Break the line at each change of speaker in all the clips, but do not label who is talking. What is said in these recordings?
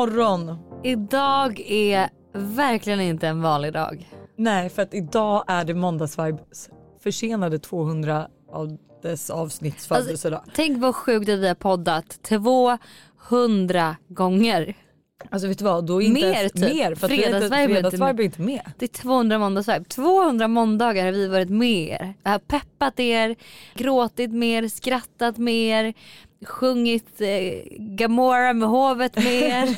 morgon.
Idag är verkligen inte en vanlig dag.
Nej, för att idag är det måndagsvibes försenade 200 av dess avsnitts födelsedag.
Alltså, tänk vad sjukt att vi har poddat 200 gånger.
Alltså vet du vad, då är inte
Mer
ens,
typ.
mer för
Fredagsvibe är
är inte med.
Det är 200 måndagsvibe. 200 måndagar har vi varit med er. Jag har peppat er, gråtit mer, skrattat mer, sjungit eh, Gamora med hovet med er.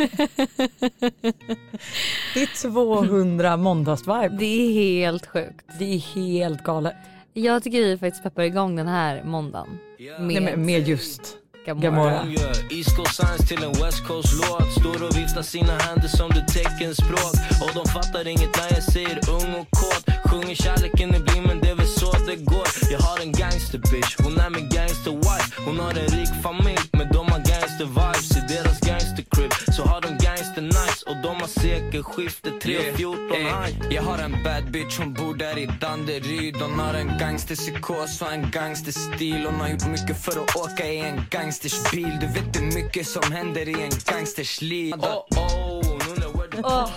Det är 200 måndagsvibe.
Det är helt sjukt.
Det är helt galet.
Jag tycker vi faktiskt peppar igång den här måndagen. Med,
Nej, men med just
Gamora.
East Coast Science till en West Coast låt Står och viftar sina händer som det teckenspråk Och de fattar inget när jag säger ung och kåt Sjunger kärleken i blind men det så det går. Jag har en gangster bitch, hon är min gangster wife Hon har en rik familj men de har gangster vibes I deras gangster crib så har de gangster nights. Och de har sekelskifte 3 och 14 high
Jag har en bad bitch, hon bor där i Danderyd. Hon har en gangsterpsykos och en gangsterstil. Hon har gjort mycket för att åka i en gangsters bil Du vet hur mycket som händer i en gangsters liv
Oh oh, at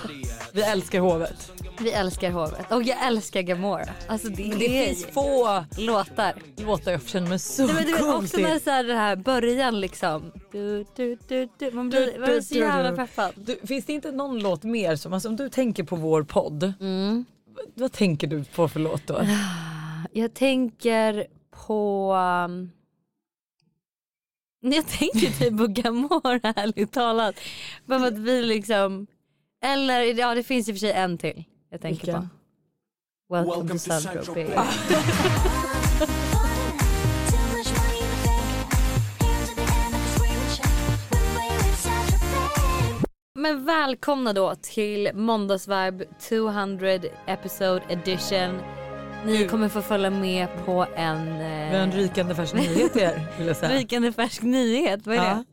Vi älskar hovet.
Vi älskar hovet och jag älskar Gamora. Alltså det,
det
är
finns få
låtar.
låtar jag känner mig så
Nej, men du vet
cool
också när så här, det här början liksom. Du, du, du, du. Man blir, man blir så jävla peppad.
Du, finns det inte någon låt mer som, alltså, om du tänker på vår podd.
Mm.
Vad, vad tänker du på för låt då?
Jag tänker på... um, Jag tänker typ på Gamora ärligt talat. Bara för att vi liksom... Eller ja det finns i och för sig en till jag tänker
Vilken?
på. Welcome, to Central Bay. Men välkomna då till Måndagsvibe 200 episode edition. Ni kommer få följa med på en
Vi har en
eh,
rykande färsk nyhet till er vill jag säga.
rykande färsk nyhet. Vad är
Ja.
det?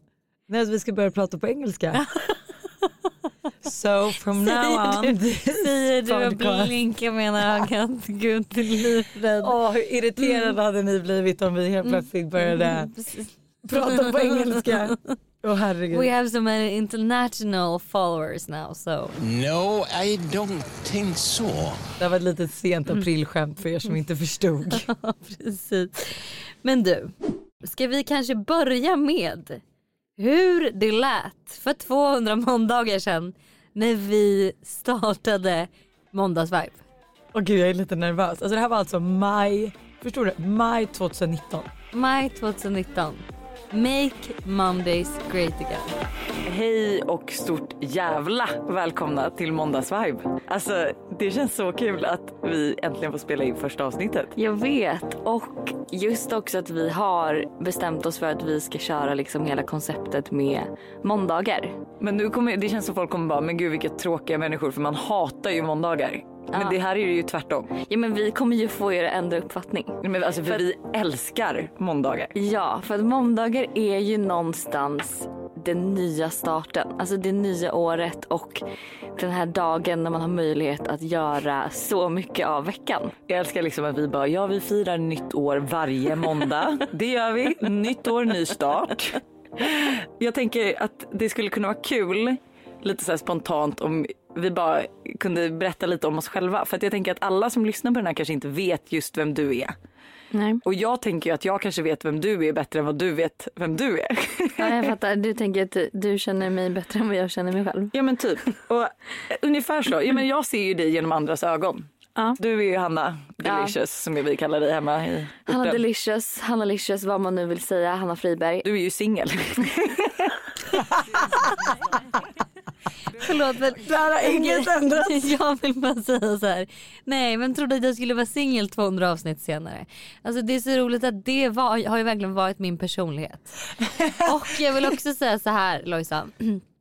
Nej, alltså, vi ska börja prata på engelska. so from now on.
säger du och blinkar med ena ögat. Gud livrädd.
Åh hur irriterade hade ni blivit om vi helt plötsligt började
Precis.
prata på engelska. Åh herregud.
We have so many international followers now so.
No, I don't think so.
Det var ett litet sent aprilskämt för er som inte förstod.
Precis. Men du, ska vi kanske börja med hur det lät för 200 måndagar sedan när vi startade Måndagsvibe.
Åh gud jag är lite nervös. Alltså det här var alltså maj, förstår du? Maj 2019.
Maj 2019. Make Mondays great again.
Hej och stort jävla välkomna till Måndagsvibe. Alltså det känns så kul att vi äntligen får spela in första avsnittet.
Jag vet och just också att vi har bestämt oss för att vi ska köra liksom hela konceptet med måndagar.
Men nu kommer, det känns som folk kommer bara, men gud vilka tråkiga människor för man hatar ju måndagar. Men det här är ju tvärtom.
Ja men vi kommer ju få er att ändra uppfattning.
Men alltså för vi älskar måndagar.
Ja, för att måndagar är ju någonstans den nya starten. Alltså det nya året och den här dagen när man har möjlighet att göra så mycket av veckan.
Jag älskar liksom att vi bara, ja vi firar nytt år varje måndag. Det gör vi. Nytt år, ny start. Jag tänker att det skulle kunna vara kul, lite så spontant om vi bara kunde berätta lite om oss själva. För att jag tänker att alla som lyssnar på den här kanske inte vet just vem du är.
Nej.
Och jag tänker ju att jag kanske vet vem du är bättre än vad du vet vem du är.
Ja, jag fattar. Du tänker att du känner mig bättre än vad jag känner mig själv.
Ja men typ. Och eh, ungefär så. Ja, men jag ser ju dig genom andras ögon.
Ja.
Du är ju Hanna Delicious som vi kallar dig hemma i
Hanna
orten.
Delicious, Hanna Licious, vad man nu vill säga. Hanna Friberg.
Du är ju singel.
Förlåt men
Det här har inget ändrats.
jag vill bara säga så här. Nej men trodde att jag skulle vara singel 200 avsnitt senare. Alltså det är så roligt att det var, har ju verkligen varit min personlighet. Och jag vill också säga så här Lojsa.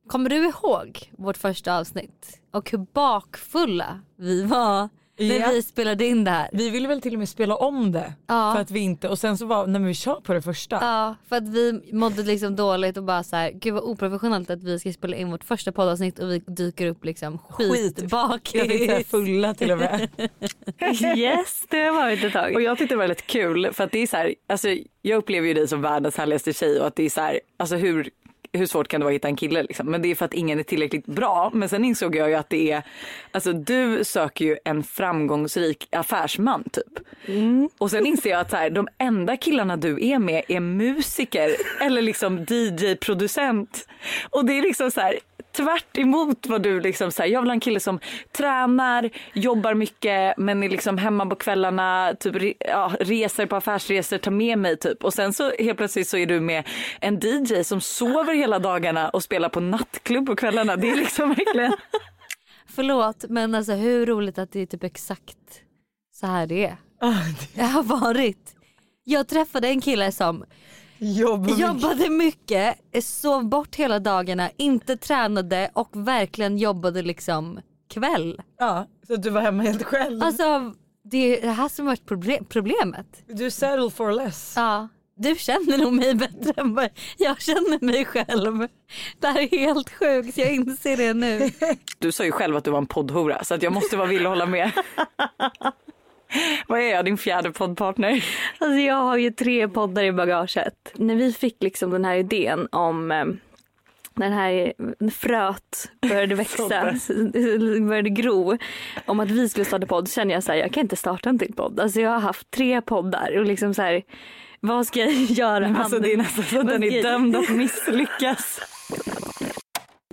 Kommer du ihåg vårt första avsnitt? Och hur bakfulla vi var när
Ja.
vi spelade in det här.
Vi ville väl till och med spela om det.
Ja.
För att vi inte, och sen så var, när vi kör på det första.
Ja, för att vi mådde liksom dåligt och bara så här, gud vad oprofessionellt att vi ska spela in vårt första poddavsnitt och vi dyker upp liksom skitbakis.
Jag tänkte fulla till och med.
yes, det har varit ett tag.
Och jag tyckte det var väldigt kul för att det är så här, alltså jag upplever ju dig som världens härligaste tjej och att det är så här, alltså hur hur svårt kan det vara att hitta en kille liksom? Men det är för att ingen är tillräckligt bra. Men sen insåg jag ju att det är, alltså du söker ju en framgångsrik affärsman typ. Och sen inser jag att så här, de enda killarna du är med är musiker eller liksom DJ-producent. Och det är liksom så här, tvärt emot vad du liksom här, jag vill ha en kille som tränar, jobbar mycket men är liksom hemma på kvällarna, typ ja, reser på affärsresor, tar med mig typ. Och sen så helt plötsligt så är du med en DJ som sover hela dagarna och spelar på nattklubb på kvällarna. Det är liksom verkligen
Förlåt men alltså hur roligt att det är typ exakt så här det är. Det har varit. Jag träffade en kille som
Jobb
jobbade mycket, sov bort hela dagarna, inte tränade och verkligen jobbade liksom kväll.
Ja, så du var hemma helt själv.
Alltså det är det här som varit proble- problemet.
du settle for less.
Ja. Du känner nog mig bättre än vad jag känner mig själv. Det här är helt sjukt, jag inser det nu.
Du sa ju själv att du var en poddhora så att jag måste vara villig att hålla med. Vad är jag, din fjärde poddpartner?
Alltså jag har ju tre poddar i bagaget. När vi fick liksom den här idén om eh, den här fröet började växa, började gro om att vi skulle starta podd kände jag så här, jag kan inte starta en till podd. Alltså jag har haft tre poddar och liksom så här, vad ska jag göra?
Alltså det är nästan så att den är dömd att misslyckas.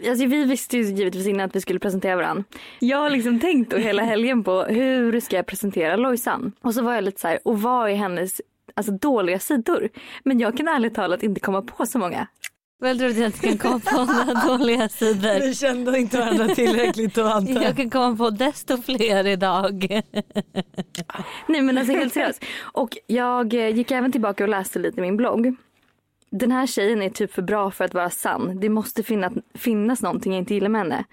Alltså vi visste ju givetvis innan att vi skulle presentera varandra. Jag har liksom tänkt då hela helgen på hur ska jag presentera Lojsan? Och så var jag lite så här, och vad är hennes alltså, dåliga sidor? Men jag kan ärligt talat inte komma på så många.
Väl tror att jag inte kan komma på några dåliga sidor.
Vi kände inte varandra tillräckligt då antar
Jag kan komma på desto fler idag.
Nej men alltså helt seriöst. Och jag gick även tillbaka och läste lite i min blogg. Den här tjejen är typ för bra för att vara sann. Det måste finnas, finnas någonting jag inte gillar med henne.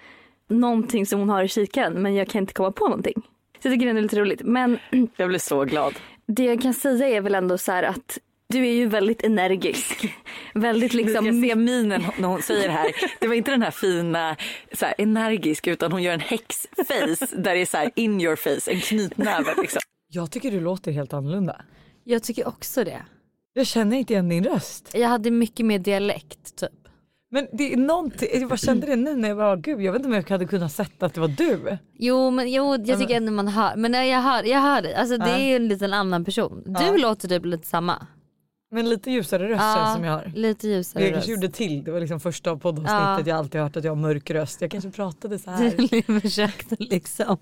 Någonting som hon har i kikaren men jag kan inte komma på någonting. Så jag tycker det är lite roligt. Men
Jag blir så glad.
det jag kan säga är väl ändå så här att du är ju väldigt energisk. väldigt
Liksom, jag ser minen när hon säger det här. Det var inte den här fina, så här, energisk utan hon gör en häxface där det är så här in your face, en knytnäve liksom.
Jag tycker du låter helt annorlunda.
Jag tycker också det.
Jag känner inte igen din röst.
Jag hade mycket mer dialekt typ.
Men det är någonting, jag bara kände det nu när jag bara, gud jag vet inte om jag hade kunnat sätta att det var du.
Jo men jo, jag tycker ändå man hör, men jag hör, jag hör dig. Alltså det
Ja.
är ju en liten annan person. Du
Ja.
låter typ lite samma.
Men lite ljusare röst känns som jag har.
lite ljusare
Jag
röst.
kanske gjorde till, det var liksom första av poddavsnittet
Ja.
jag alltid hört att jag har mörk röst. Jag kanske pratade så här,
Du försökte liksom.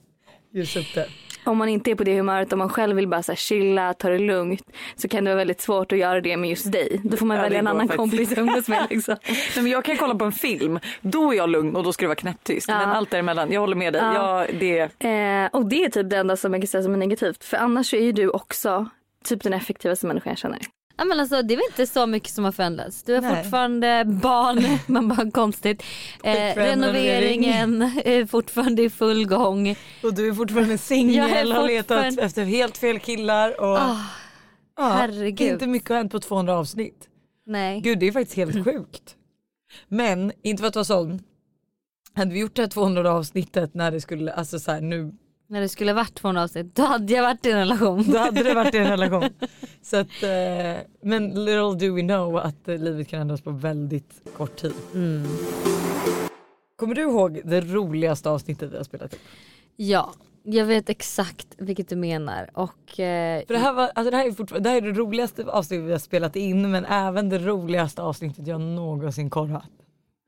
ljus upp det.
Om man inte är på det humöret, om man själv vill bara så här chilla, ta det lugnt så kan det vara väldigt svårt att göra det med just dig. Då får man
Ja,
välja en annan
faktiskt.
kompis att umgås med. Liksom.
Nej, men jag kan kolla på en film, då är jag lugn och då ska det vara knäpptyst.
Ja.
Men allt däremellan, jag håller med dig.
Ja.
Jag, det,
Eh, och det är typ det enda som jag kan säga som är negativt. För annars är ju du också typ den effektivaste människan jag känner.
Ja, men alltså, det är inte så mycket som har förändrats. Du har
Nej.
fortfarande barn, man bara konstigt. Eh, renoveringen är fortfarande i full gång.
Och du är fortfarande singel,
är
har letat
fortfarande-
efter helt fel killar och
Ah,
ja, inte mycket har hänt på 200 avsnitt.
nej.
Gud det är faktiskt helt sjukt. Men inte för att vara sån, hade vi gjort det här 200 avsnittet när det skulle, alltså så här, nu,
När det skulle varit 200 avsnitt, då hade jag varit i en relation.
då hade det varit en relation. Så att, eh, men little do we know att eh, livet kan ändras på väldigt kort tid.
Mm.
Kommer du ihåg det roligaste avsnittet vi har spelat in?
Ja, jag vet exakt vilket du menar. Och, eh,
För det här, var, alltså det, här är fortfarande, det här är det roligaste avsnittet vi har spelat in men även det roligaste avsnittet jag någonsin korrat.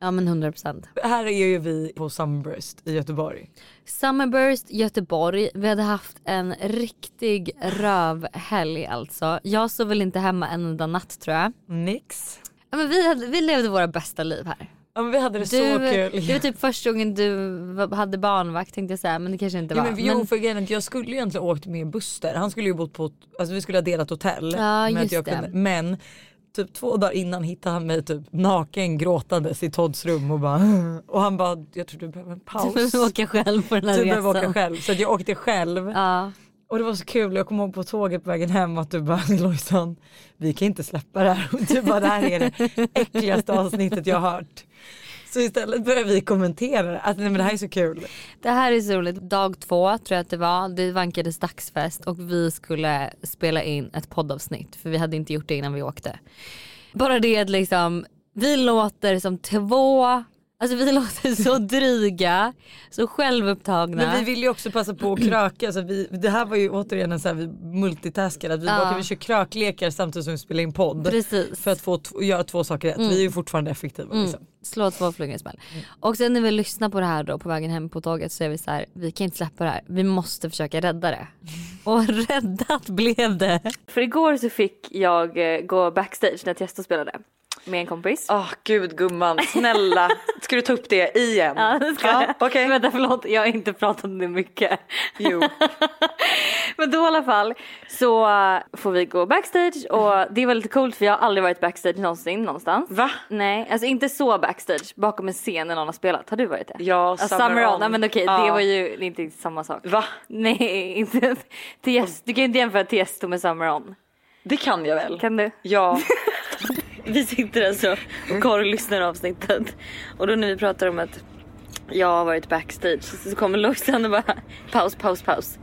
Ja men 100%.
Här är ju vi på Sunburst i Göteborg.
Summerburst Göteborg, vi hade haft en riktig rövhelg alltså. Jag sov väl inte hemma en enda natt tror jag.
Nix.
Ja, men vi, hade, vi levde våra bästa liv här.
Ja men vi hade det
Du,
så kul.
det var typ första gången du hade barnvakt tänkte jag säga men det kanske inte
Ja,
var.
men, jo för grejen jag skulle ju egentligen åkt med Buster. Han skulle ju bott på, alltså vi skulle ha delat hotell.
Ja,
men
just det.
Kunde, men typ två dagar innan hittade han mig typ naken gråtandes i Todds rum och bara och han bara jag tror du behöver en
du
paus.
behöver åka själv på den här
Du behöver åka
resan.
själv. Så jag åkte själv.
Ja.
Och det var så kul, jag kom ihåg på tåget på vägen hem att du bara Lojsan, vi kan inte släppa det här. Och du bara det här är det äckligaste avsnittet jag har hört. Så istället börjar vi kommentera det, att nej, men det här är så kul.
Det här är så roligt. Dag två tror jag att det var. Det vankades dagsfest och vi skulle spela in ett poddavsnitt för vi hade inte gjort det innan vi åkte. Bara det att liksom Vi låter som två, alltså vi låter så dryga, så självupptagna.
Men vi vill ju också passa på att kröka. Så vi, det här var ju återigen en sån här vi multitaskade. Att vi
Ja.
bara kan vi köra kröklekar samtidigt som vi spelar in podd.
Precis.
För att få göra två saker rätt. Vi är ju fortfarande effektiva. Liksom.
Slå två flugor i smäll. Och sen när vi lyssnar på det här då på vägen hem på tåget så är vi så här, vi kan inte släppa det här. Vi måste försöka rädda det. Och räddat blev det.
För igår så fick jag eh, gå backstage när Tiesto spelade med en kompis.
Åh gud gumman, snälla. Ska du ta upp det igen?
Ja, det ska
Ja,
jag.
okej.
Vänta förlåt, jag har inte pratat om det mycket.
Jo.
Men då i alla fall så eh, får vi gå backstage och det var lite coolt för jag har aldrig varit backstage någonsin någonstans.
Va?
Nej, alltså inte så backstage bakom en scen när någon har spelat. Har du varit det?
Ja,
Ja,
Summer
Summer On. Nej men okej,
Ja.
det var ju inte samma sak.
Va?
Nej, inte Tiesto. Du kan ju inte jämföra Tiesto med Summer On.
Det kan jag väl?
Kan du?
Ja.
Vi sitter alltså och Karo lyssnar avsnittet och då när vi pratar om att jag har varit backstage så kommer Lojsan och bara paus, paus, paus.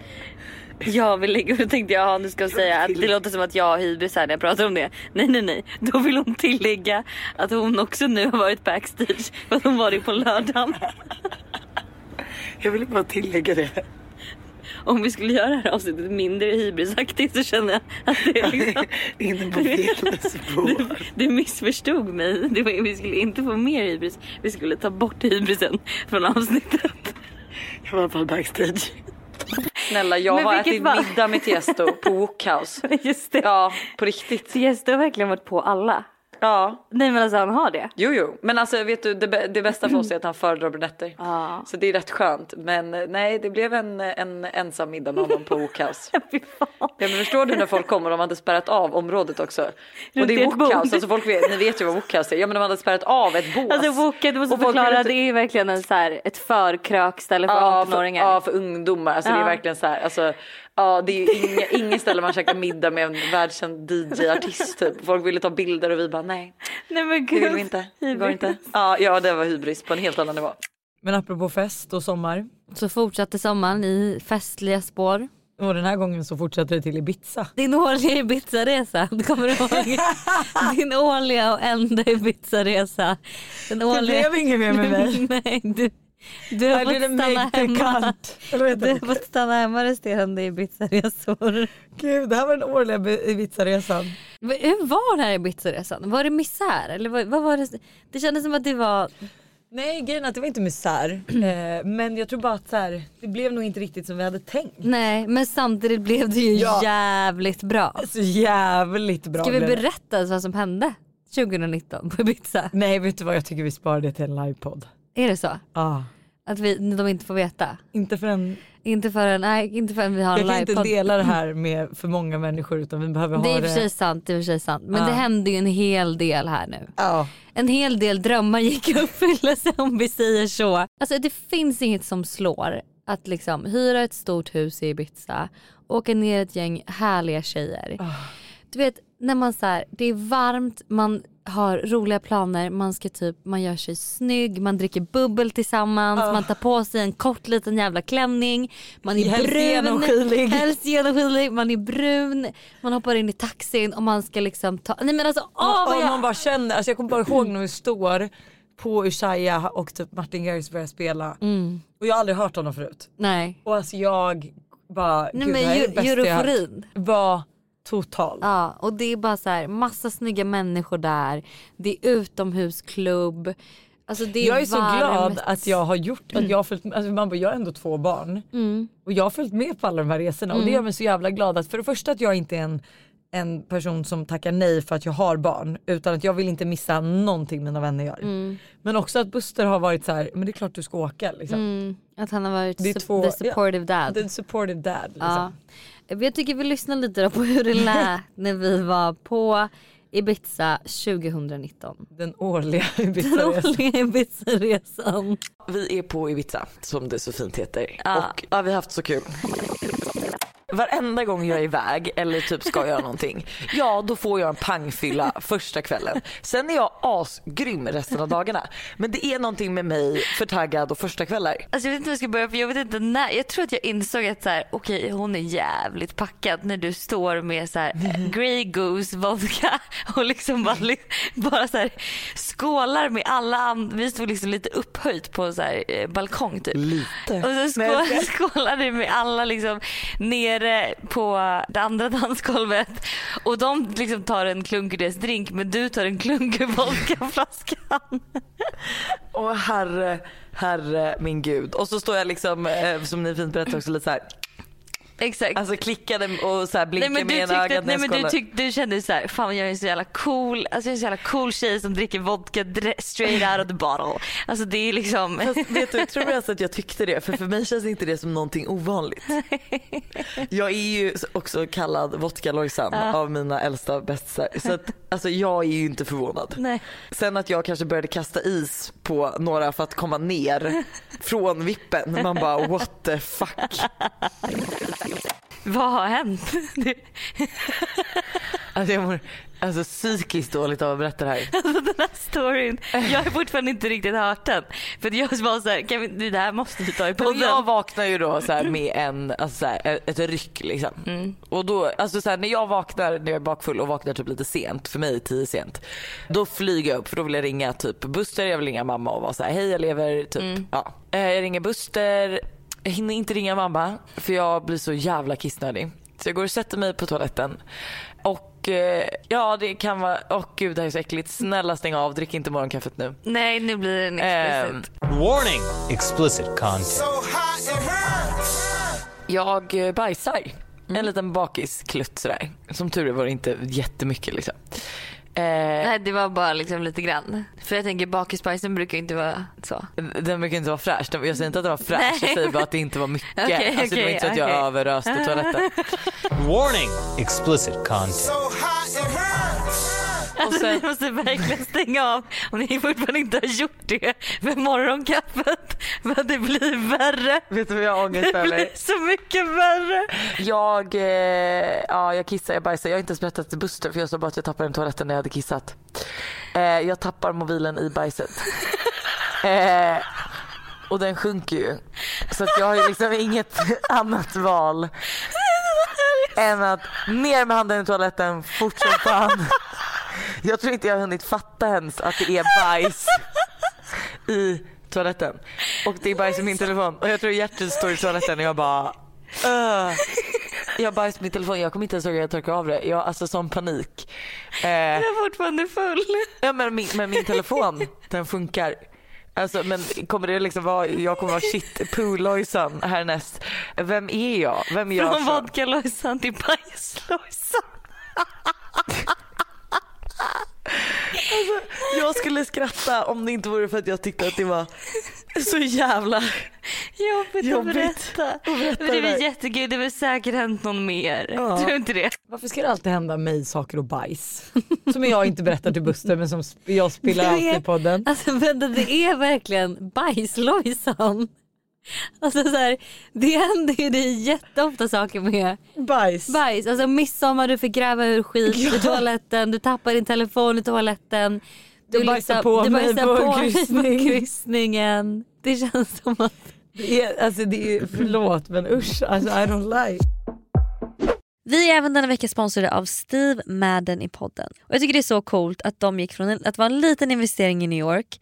Jag vill lägga och då tänkte jag ja, nu ska jag säga att det låter som att jag har hybris här när jag pratar om det. Nej nej nej, då vill hon tillägga att hon också nu har varit backstage för att hon var det på lördagen.
Jag ville bara tillägga det.
Om vi skulle göra det här avsnittet mindre hybrisaktigt så känner jag att det är liksom
Inne på fel spår.
Du missförstod mig. Det var, vi skulle inte få mer hybris. Vi skulle ta bort hybrisen från avsnittet.
Jag var i alla fall backstage. Snälla jag
Men
har ätit
fall?
middag med Tiesto på Wokhouse.
Just det.
Ja, på riktigt.
Tiesto har verkligen varit på alla.
Ja,
Nej men alltså han har det.
jo jo. Men alltså vet du det, det bästa för oss är att han föredrar brunetter.
Ja.
Så det är rätt skönt. Men eh, nej, det blev en, en ensam middag med honom på Wokhouse.
Fan.
Ja, men förstår du när folk kommer de hade spärrat av området också? Och det är. Wokhouse, alltså folk vet, ni vet ju vad Wokhouse är. Ja men de hade spärrat av ett bås.
Alltså Woke, du måste förklara. Det är verkligen en så här, ett förkrökställe för
Ja, för,
18-åringar.
ja, för ungdomar. Alltså det är
Ja.
verkligen så här. Alltså, ja, det är ju inga, ingen ställe man käkar middag med en världskänd DJ-artist typ. Folk ville ta bilder och vi bara nej,
Nej men
det
gud.
vill vi inte. Det går inte. Ja, ja, det var hybris på en helt annan nivå.
Men apropå fest och sommar.
Så fortsatte sommaren i festliga spår.
Och den här gången så fortsätter det till Ibiza.
Din årliga Ibiza-resa, du kommer ihåg? Din årliga och enda Ibiza-resa. Den
Det
årliga...
blev inget mer med mig.
Nej, du, du har fått stanna hemma. Du har fått stanna hemma resterande Ibiza-resor.
Gud, det här var den årliga Bi- Ibiza-resan.
Hur var det här Ibiza-resan? Var det misär? Eller vad, vad var det? Det kändes som att det var...
Nej grejen är att det var inte misär. Eh, men jag tror bara att så här, det blev nog inte riktigt som vi hade tänkt.
Nej men samtidigt blev det ju
Ja.
jävligt bra.
Så jävligt bra
Ska vi berätta vad som hände 2019 på Ibiza?
Nej vet du vad jag tycker vi sparar det till en livepodd.
Är det så?
Ah.
Att vi, de inte får veta?
Inte förrän,
Inte förrän, nej, inte förrän vi har en
jag kan inte
livepodd.
dela det här med för många människor utan vi behöver
Det är
ha
i och för sig sant, det är för sig sant. Men
Ja.
det hände ju en hel del här nu.
Ja.
En hel del drömmar gick i uppfyllelse om vi säger så. Alltså det finns inget som slår att liksom hyra ett stort hus i Ibiza, åka ner ett gäng härliga tjejer. Du vet när man så här, det är varmt, man har roliga planer, man ska typ, man gör sig snygg, man dricker bubbel tillsammans, man tar på sig en kort liten jävla klänning, man är
Helst
brun,
genomskinlig.
helst genomskinlig, man är brun, man hoppar in i taxin och man ska liksom ta, nej men alltså åh vad
och
jag
man bara känner, alltså jag kommer bara ihåg när vi står på Ushuaia och typ Martin Garrix börjar spela.
Mm.
Och jag har aldrig hört honom förut.
Nej.
Och alltså jag bara,
Nej
gud
men
det här är det bästa jag har hört. Var total.
Ja och det är bara så här massa snygga människor där. Det är utomhusklubb. Alltså det är
jag är så glad att jag har gjort, att jag har följt, alltså man bara, jag har ändå två barn.
Mm.
Och jag har följt med på alla de här resorna och det gör mig så jävla glad att för det första att jag inte är en, en person som tackar nej för att jag har barn utan att jag vill inte missa någonting mina vänner gör. Men också att Buster har varit så här, men det är klart du ska åka liksom.
Mm, att han har varit
Det
su-
två-
the supportive dad.
Det är en supportive dad liksom.
Ja. Jag tycker vi lyssnar lite då på hur det lät när vi var på Ibiza 2019.
Den årliga
Den
Ibiza-resan.
årliga Ibiza-resan.
Vi är på Ibiza som det så fint heter.
Ja.
Och ja, vi har haft så kul. Varenda gång jag är iväg eller typ ska göra någonting, ja då får jag en pangfylla första kvällen. Sen är jag asgrym resten av dagarna. Men det är någonting med mig för taggad och första kvällar.
Alltså jag vet inte hur jag ska börja för jag vet inte när. Jag tror att jag insåg att så här, okej hon är jävligt packad när du står med så här Grey Goose vodka och liksom bara, bara så här skålar med alla andra. Vi stod liksom lite upphöjt på så här eh, balkong typ.
Lite.
Och så skål, skålar du med alla liksom nere på det andra dansgolvet och de liksom tar en klunk ur deras drink men du tar en klunk ur vodkaflaskan.
Åh herre, herre min gud. Och så står jag liksom, eh, som ni fint berättade också, lite så här.
Exakt.
Alltså klickade och så här blinkade
Nej men
med ena ögat när
nej,
jag
men du, tyck, du kände så här, fan jag är så jävla cool, alltså jag är en så jävla cool tjej som dricker vodka straight out of the bottle. Alltså det är liksom,
Fast vet du, jag tror alltså att jag tyckte det för för mig känns inte det som någonting ovanligt. Jag är ju också kallad vodka Lojsan av mina äldsta bästisar så att alltså jag är ju inte förvånad.
nej.
Sen att jag kanske började kasta is på några för att komma ner från vippen. Man bara what the fuck.
Vad har hänt?
Alltså jag mår alltså, psykiskt dåligt av att berätta det här.
Alltså den här storyn, jag har fortfarande inte riktigt hört den. För jag var så här, kan vi, det här måste vi ta i podden.
jag vaknar ju då så med en, alltså så här, ett ryck liksom. Och då, alltså så här, när jag vaknar när jag är bakfull och vaknar typ lite sent, för mig är tio sent. Då flyger jag upp för då vill jag ringa typ Buster, jag vill ringa mamma och vara så här, hej jag lever, typ. Ja. Eh, Jag ringer Buster, jag hinner inte ringa mamma för jag blir så jävla kissnödig. Så jag går och sätter mig på toaletten. Och eh, ja det kan vara, åh gud det här är så äckligt. Snälla stäng av, drick inte morgonkaffet nu.
Nej nu blir det en explicit.
Warning! Explicit content.
Jag eh, bajsar. En liten bakisklutt sådär. Som tur är var det inte jättemycket liksom. Eh,
Nej det var bara liksom lite grann. För jag tänker bakisbajsen brukar inte vara så.
den brukar inte vara fräsch. Jag säger inte att den var fräsch, jag säger bara att det inte var mycket.
Okej,
alltså, det var inte så att jag överöste toaletten.
Warning! Explicit content.
Alltså
sen-
ni måste verkligen stänga av om ni fortfarande inte har gjort det med morgonkaffet. För det blir värre.
Vet du vad jag har ångest
Det blir så mycket värre.
Jag, eh, ja, jag kissar, jag bajsar. Jag har inte ens berättat till Buster för jag sa bara att jag tappade den toaletten när jag hade kissat. Eh, jag tappar mobilen i bajset. Eh, och den sjunker ju. Så jag har liksom inget annat val än att ner med handen i toaletten, fortsätt fan. Jag tror inte jag har hunnit fatta ens att det är bajs i toaletten. Och det är bajs i min telefon. Och jag tror Gertrud står i toaletten och jag bara "Ugh." Jag har bajs på min telefon, jag kommer inte ens ihåg hur jag torkar av det. Jag alltså sån panik. Eh,
Jag är fortfarande full.
ja men min, men min telefon, den funkar. Alltså men kommer det liksom vara, jag kommer vara shit poo-Lojsan härnäst. Vem är jag? Vem är jag?
Från vodka-Lojsan till bajs-Lojsan.
Jag skulle skratta om det inte vore för att jag tyckte att det var så jävla
Jobbigt,
Jobbigt
att berätta.
att berätta
det är
det
väl
där.
jättekul, det har säkert hänt någon mer.
Ja.
Tror inte det?
Varför ska det alltid hända mig saker och bajs? Som jag inte berättar till Buster men som jag
är-
alltid i podden.
Alltså vänta det är verkligen bajs-Lojsan. Alltså så här, det händer ju dig jätteofta saker med
Bajs.
bajs. Alltså midsommar du fick gräva ur skit i toaletten, du tappar din telefon i toaletten. Du,
Jag bajsar på
du
mig
bajsar
på
på
kryssning.
på kryssningen. Det känns som att
Det är, alltså det är, förlåt men usch, alltså I don't like.
Vi är även denna vecka sponsrade av Steve Madden i podden. Och Jag tycker det är så coolt att de gick från en, att vara en liten investering i New York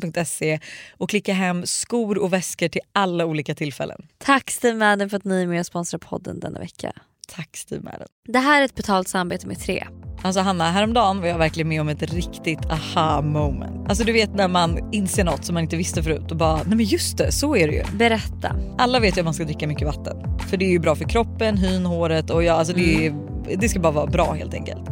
stevemadden.se och klicka hem skor och väskor till alla olika tillfällen.
Tack Steve Madden för att ni är med och sponsrar podden denna vecka.
Tack Steve Madden.
Det här är ett betalt samarbete med Tre.
Alltså Hanna, häromdagen var jag verkligen med om ett riktigt aha moment. Alltså du vet när man inser något som man inte visste förut och bara, nej men just det, så är det ju.
Berätta.
Alla vet ju att man ska dricka mycket vatten. För det är ju bra för kroppen, hyn, håret och ja, alltså det, är, det ska bara vara bra helt enkelt.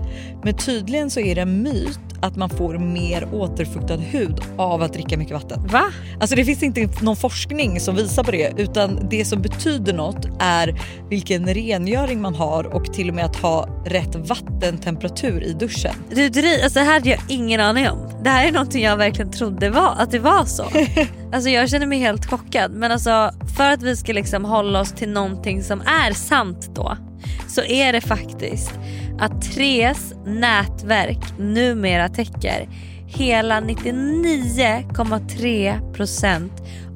Men tydligen så är det en myt att man får mer återfuktad hud av att dricka mycket vatten.
Va?
Alltså det finns inte någon forskning som visar på det utan det som betyder något är vilken rengöring man har och till och med att ha rätt vattentemperatur i duschen.
Du alltså det här hade jag ingen aning om. Det här är någonting jag verkligen trodde var, att det var så. alltså jag känner mig helt chockad men alltså för att vi ska liksom hålla oss till någonting som är sant då så är det faktiskt att Tres nätverk numera täcker hela 99,3%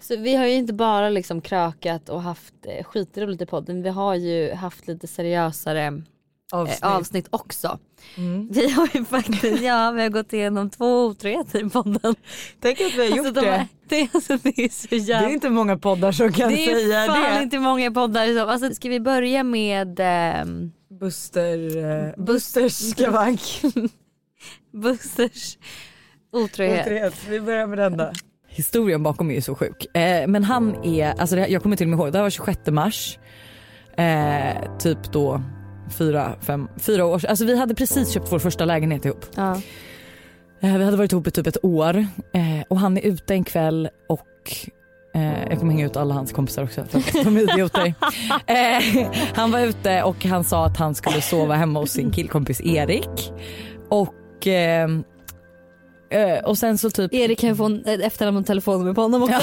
Så vi har ju inte bara liksom krökat och haft eh, skitroligt i podden. Vi har ju haft lite seriösare
Avsnitt.
eh, avsnitt också.
Mm.
Vi har ju faktiskt, ja vi har gått igenom två otroheter i podden.
Tänk att vi har gjort
alltså, de
det.
är, det, är, alltså, det är så
Det
jävla...
är inte många poddar som kan
det är
säga
fan
det.
inte många poddar som, alltså, ska vi börja med ehm,
Buster, eh, Busters skavank.
Busters otrohet?
Otrohet. Vi börjar med den då.
Historien bakom är ju så sjuk. Eh, men han är, alltså det, jag kommer till och med ihåg, det här var 26 mars. Eh, typ då fyra, fem, fyra år Alltså vi hade precis köpt vår första lägenhet ihop.
Ja.
Eh, vi hade varit ihop i typ ett år eh, och han är ute en kväll och eh, jag kommer hänga ut alla hans kompisar också för att de är idioter. eh, han var ute och han sa att han skulle sova hemma hos sin killkompis Erik. Och, och sen så typ
Erik kan få en- efternamn och telefonnummer på honom också.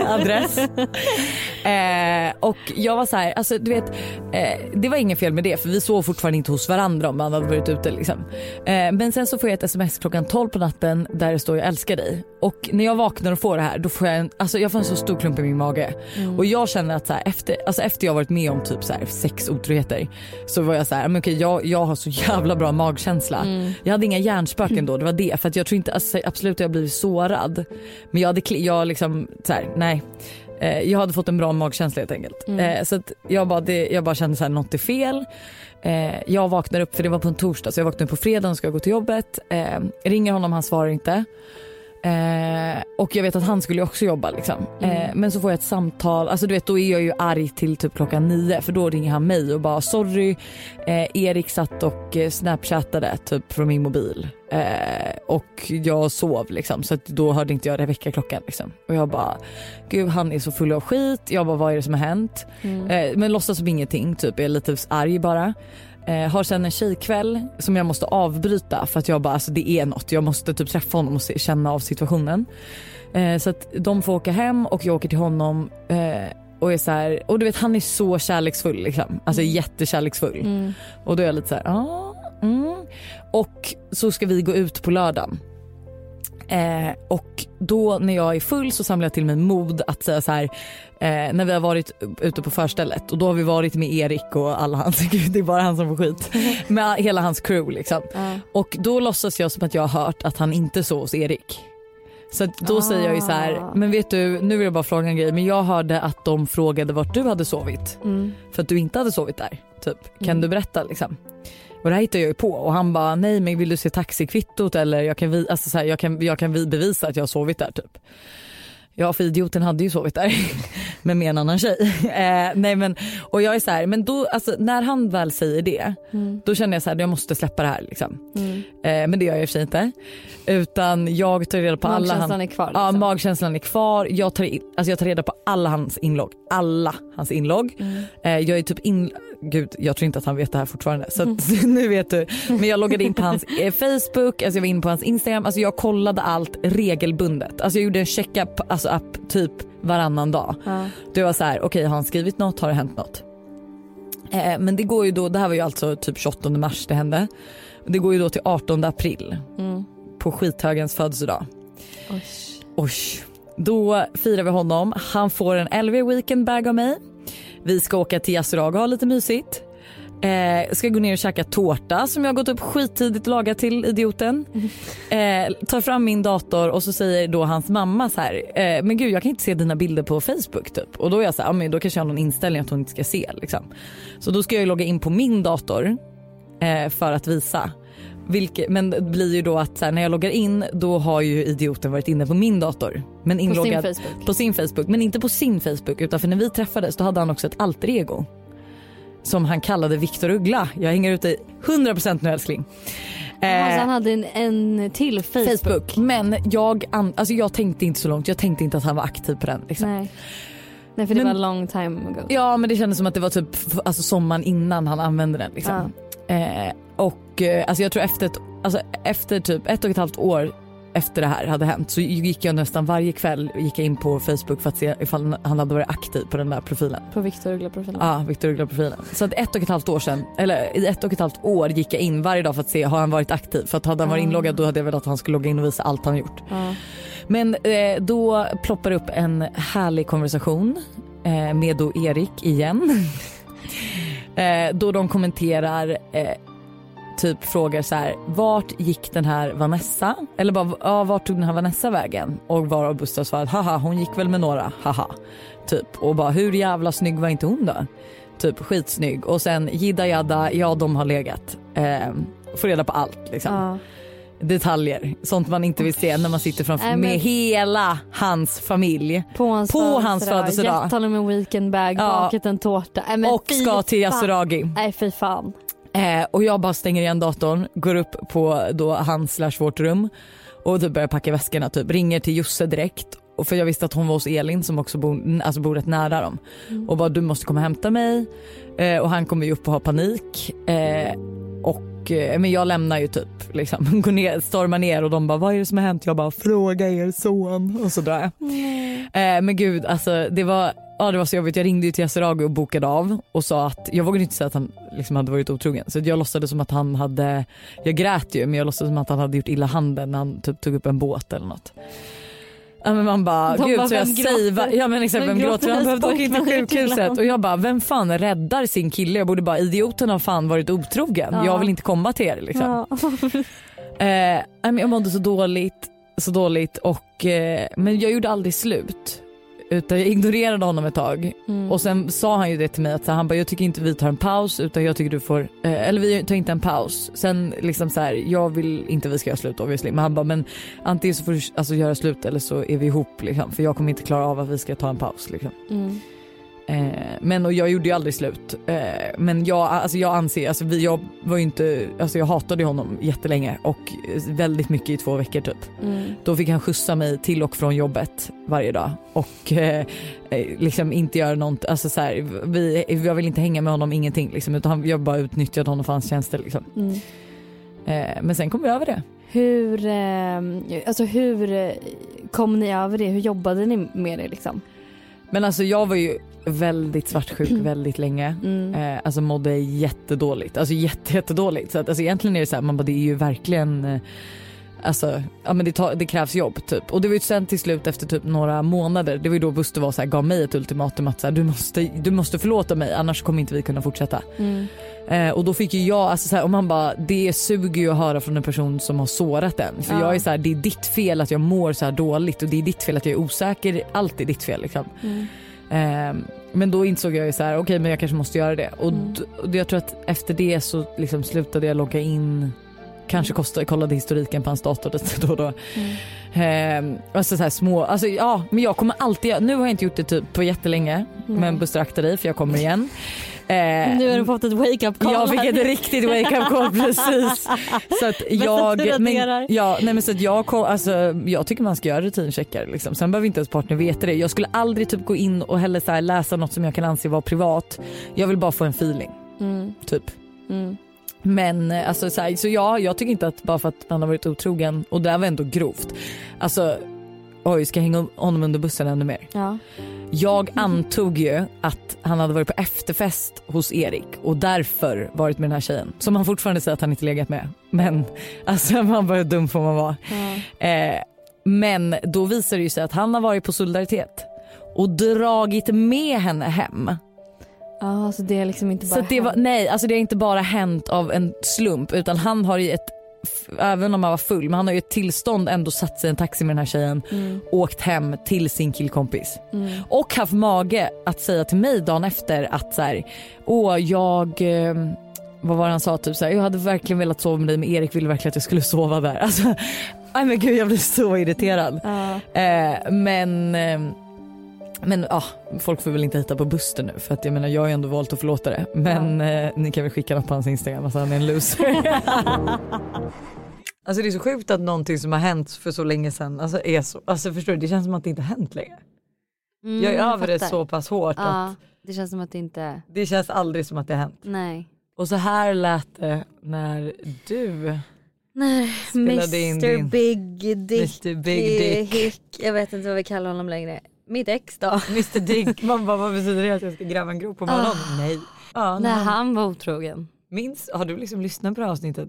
adress. Eh, och jag var så här, alltså du vet, eh, det var inget fel med det för vi sov fortfarande inte hos varandra om man hade varit ute liksom. Eh, men sen så får jag ett sms klockan 12 på natten där det står jag älskar dig. Och när jag vaknar och får det här då får jag en, alltså jag får en så stor klump i min mage. Och jag känner att så här, efter, alltså efter jag varit med om typ så här, sex otroheter så var jag så här, men okej, jag, jag har så jävla bra magkänsla. Jag hade inga hjärnspöken då, det var det. För att jag tror inte, alltså, absolut jag har blivit sårad. Men jag hade, jag liksom så här, nej. Eh, jag hade fått en bra magkänsla helt enkelt. Eh, så att jag, bara, det, jag bara kände så här, något är fel. Eh, jag vaknar upp, för det var på en torsdag, så jag vaknar upp på fredagen och ska gå till jobbet. Eh, ringer honom, han svarar inte. Eh, och jag vet att han skulle också jobba liksom. Eh, men så får jag ett samtal, alltså du vet då är jag ju arg till typ klockan nio för då ringer han mig och bara sorry eh, Erik satt och eh, snapchattade typ från min mobil. Eh, och jag sov liksom så att då hörde inte jag väckarklockan liksom. Och jag bara gud han är så full av skit, jag bara vad är det som har hänt? Eh, men låtsas som ingenting typ, jag är lite arg bara. Eh, har sen en tjejkväll som jag måste avbryta för att jag bara alltså det är något. Jag måste typ träffa honom och se, känna av situationen. Eh, så att de får åka hem och jag åker till honom eh, och är så här, och du vet han är så kärleksfull liksom. Alltså jättekärleksfull. Och då är jag lite så här, ah, mm. Och så ska vi gå ut på lördagen. Eh, och då när jag är full så samlar jag till mig mod att säga så här eh, när vi har varit ute på förstället och då har vi varit med Erik och alla hans, gud det är bara han som får skit, med hela hans crew liksom. Och då låtsas jag som att jag har hört att han inte sov hos Erik. Så då säger jag ju så här, men vet du nu vill jag bara fråga en grej men jag hörde att de frågade vart du hade sovit
Mm.
för att du inte hade sovit där. Typ. Kan du berätta liksom? Och det här hittade jag ju på och han bara nej men vill du se taxikvittot eller jag kan, vi, alltså så här, jag kan, jag kan vi bevisa att jag har sovit där typ. Ja för idioten hade ju sovit där med med en annan tjej. Eh, nej men och jag är så här, men då alltså när han väl säger det då känner jag så här jag måste släppa det här liksom. Eh, men det gör jag i och för sig inte. Utan jag tar reda på alla
Magkänslan är kvar,
Ja
liksom.
magkänslan är kvar. Jag tar, in, alltså jag tar reda på alla hans inlogg. Alla hans inlogg. Eh, jag är typ in... Gud jag tror inte att han vet det här fortfarande så att, nu vet du. Men jag loggade in på hans eh, Facebook, alltså jag var inne på hans Instagram. Alltså jag kollade allt regelbundet. Alltså jag gjorde en checkup alltså app typ varannan dag. Det var så här, okej har han skrivit något? Har det hänt något? Eh, men det går ju då, det här var ju alltså typ 28 mars det hände. Det går ju då till 18 april på skithögens födelsedag. Oj. Då firar vi honom. Han får en LV weekend bag av mig. Vi ska åka till Yasurag och ha lite mysigt. Eh, ska gå ner och käka tårta som jag har gått upp skittidigt och lagat till idioten. Eh, tar fram min dator och så säger då hans mamma så här, eh, men gud jag kan inte se dina bilder på Facebook typ. Och då är jag så här, ja, men då kanske jag har någon inställning att hon inte ska se liksom. Så då ska jag logga in på min dator eh, för att visa. Vilket, men det blir ju då att så här, när jag loggar in då har ju idioten varit inne på min dator. Men inloggad
Facebook.
på sin Facebook. Men inte på sin Facebook utan för när vi träffades då hade han också ett alter ego. Som han kallade Viktor Uggla. Jag hänger ut dig 100% nu älskling. Eh,
Alltså, han hade en, en till Facebook.
Facebook. Men jag, an- alltså jag tänkte inte så långt. Jag tänkte inte att han var aktiv på den. Liksom.
Nej. Nej för det
Men-
var long time ago.
Ja men det kändes som att det var typ alltså, sommaren innan han använde den. Liksom. Eh, och eh, alltså jag tror efter, ett, alltså, efter typ ett och ett halvt år efter det här hade hänt så gick jag nästan varje kväll gick in på Facebook för att se ifall han hade varit aktiv på den där profilen.
På Victor Uggla-profilen.
Ja, Victor Uggla-profilen. Så att ett och ett halvt år sedan, eller i ett och ett halvt år gick jag in varje dag för att se har han varit aktiv. För att hade han varit inloggad då hade jag velat att han skulle logga in och visa allt han gjort.
Ja.
Men eh, då ploppar upp en härlig konversation eh, med då Erik igen. eh, då de kommenterar eh, typ frågar så här vart gick den här Vanessa? Eller bara ja, vart tog den här Vanessa vägen? Och varav Buster svarar, haha hon gick väl med några haha. Typ och bara hur jävla snygg var inte hon då? Typ skitsnygg och sen jidda jadda ja de har legat. Eh, får reda på allt liksom
Ja
detaljer. Sånt man inte vill se när man sitter framför
Nej,
med hela hans familj.
På hans
På hans födelsedag.
Gett honom en weekendbag,
Ja.
bakat en tårta. Nej, men
och ska till. Yasuragi.
Nej fy fan.
Eh, och jag bara stänger igen datorn, går upp på då hans slash vårt rum och typ börjar packa väskorna. Typ. Ringer till Josse direkt. Och för jag visste att hon var hos Elin som också bor, alltså bor rätt nära dem. Och bara du måste komma och hämta mig. Eh, och han kommer ju upp och har panik. Eh, och eh, men jag lämnar ju typ liksom, går ner, stormar ner och de bara vad är det som har hänt? Jag bara fråga er son och så drar jag. Eh, men gud alltså det var, ja, det var så jobbigt. Jag ringde ju till Yasuragi och bokade av och sa att jag vågade inte säga att han liksom hade varit otrogen. Så jag låtsades som att han hade, jag grät ju men jag låtsades som att han hade gjort illa handen när han typ tog upp en båt eller något. Ja men man bara,
De
gud
bara,
så jag säger, ja men exakt
Vem gråter?
Han behövde åka in till sjukhuset och jag bara, vem fan räddar sin kille? Jag borde bara, idioten har fan varit otrogen.
Ja.
Jag vill inte komma till er liksom.
Ja.
Eh, jag mådde så dåligt, så dåligt och, eh, men jag gjorde aldrig slut. Utan jag ignorerade honom ett tag
Mm.
och sen sa han ju det till mig att så han bara jag tycker inte vi tar en paus utan jag tycker du får, eh, eller vi tar inte en paus. Sen liksom så här, jag vill inte vi ska göra slut obviously men han bara men antingen så får du alltså, göra slut eller så är vi ihop liksom för jag kommer inte klara av att vi ska ta en paus liksom.
Mm.
Eh, men och jag gjorde ju aldrig slut. Eh, men jag, alltså jag anser, alltså vi, jag var inte, alltså jag hatade honom jättelänge och väldigt mycket i två veckor typ.
Mm.
Då fick han skjutsa mig till och från jobbet varje dag och eh, eh, liksom inte göra något, alltså så här, vi, jag vill inte hänga med honom ingenting liksom utan jag bara utnyttjade honom för hans tjänster liksom.
Mm.
Eh, men sen kom vi över det.
Hur, eh, alltså hur kom ni över det? Hur jobbade ni med det liksom?
Men alltså jag var ju väldigt svartsjuk väldigt länge.
Mm.
Eh, alltså mådde jättedåligt. Alltså jätte, jättedåligt. Så att, alltså egentligen är det så här, man bara det är ju verkligen eh, Alltså, ja, men det, tar, det krävs jobb typ. Och det var ju sen till slut efter typ några månader, det var ju då Buster var så här, gav mig ett ultimatum att så här, du, måste, du måste förlåta mig annars kommer inte vi kunna fortsätta.
Mm.
Eh, och då fick ju jag, alltså så här, och man bara, det suger ju att höra från en person som har sårat en. För
Ja.
jag är så här, det är ditt fel att jag mår så här dåligt och det är ditt fel att jag är osäker. Allt är ditt fel liksom.
Mm.
Eh, men då insåg jag ju så här, okej men jag kanske måste göra det. Och,
Mm.
och jag tror att efter det så liksom slutade jag logga in, kanske kostade, kollade historiken på hans dator lite då och då.
Mm.
Eh, alltså så här små, alltså ja men jag kommer alltid, nu har jag inte gjort det typ på jättelänge
Mm.
men Buster akta dig för jag kommer igen. Eh,
Nu har du fått ett wake-up call.
jag fick ett riktigt wake-up call precis. Så att jag, men, ja, nej men så att jag, alltså, jag tycker man ska göra rutincheckar. Liksom. Sen behöver inte ens partner veta det. Jag skulle aldrig typ gå in och heller så läsa något som jag kan anse vara privat. Jag vill bara få en feeling.
Mm.
Typ.
Mm.
Men eh, alltså, så, här, så ja, jag tycker inte att bara för att man har varit otrogen och det här var ändå grovt. Alltså oj ska jag hänga honom under bussen ännu mer.
Ja.
Jag antog ju att han hade varit på efterfest hos Erik och därför varit med den här tjejen. Som han fortfarande säger att han inte legat med. Men alltså man bara hur dum får man vara. Eh, men då visar det ju sig att han har varit på solidaritet och dragit med henne hem.
Ja, så det är liksom inte bara
Så det var, nej, alltså det har inte bara hänt av en slump utan han har i ett, även om han var full, men han har ju ett tillstånd ändå satt sig i en taxi med den här tjejen,
Mm.
åkt hem till sin killkompis.
Mm.
Och haft mage att säga till mig dagen efter att så här, åh jag, eh, vad var det han sa, typ så här, jag hade verkligen velat sova med dig men Erik ville verkligen att jag skulle sova där. Alltså, nej men gud jag blir så irriterad.
Ja.
Eh, men eh, men ja, folk får väl inte hitta på Buster nu för att jag menar jag har ju ändå valt att förlåta det. Men eh, ni kan väl skicka något på hans instagram att han är en loser.
Alltså det är så sjukt att någonting som har hänt för så länge sedan alltså är så, alltså förstår du det känns som att det inte har hänt längre.
Mm,
jag är över det så pass hårt
Ja,
att
det känns som att det inte...
det känns aldrig som att det har hänt.
Nej.
Och så här lät det när du
Nej, Mr
din-
Big Dick.
Mr Big Dick.
Hick. Jag vet inte vad vi kallar honom längre. Mitt ex då.
Mr Dick, man bara vad betyder det att jag ska gräva en grop på morgonen?
Ah.
Nej. Ja,
När
nej.
han var otrogen.
Minns, har du liksom lyssnat på det här avsnittet?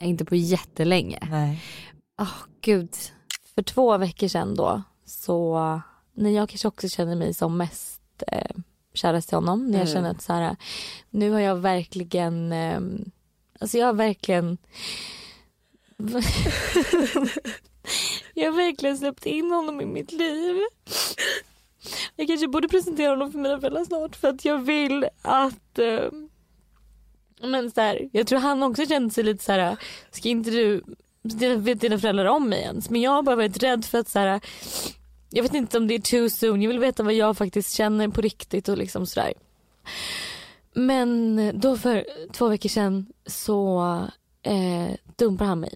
Inte på jättelänge.
Nej.
Åh gud. För två veckor sedan då så när jag kanske också känner mig som mest eh, kärast till honom. När jag
Mm.
känner att så här, nu har jag verkligen, eh, alltså jag har verkligen jag har verkligen släppt in honom i mitt liv. Jag kanske borde presentera honom för mina föräldrar snart för att jag vill att eh, men så här, jag tror han också kände sig lite så här, ska inte du, vet dina föräldrar om mig ens? Men jag har bara varit rädd för att så här, jag vet inte om det är too soon, jag vill veta vad jag faktiskt känner på riktigt och liksom sådär. Men då för två veckor sedan så eh, dumpar han mig.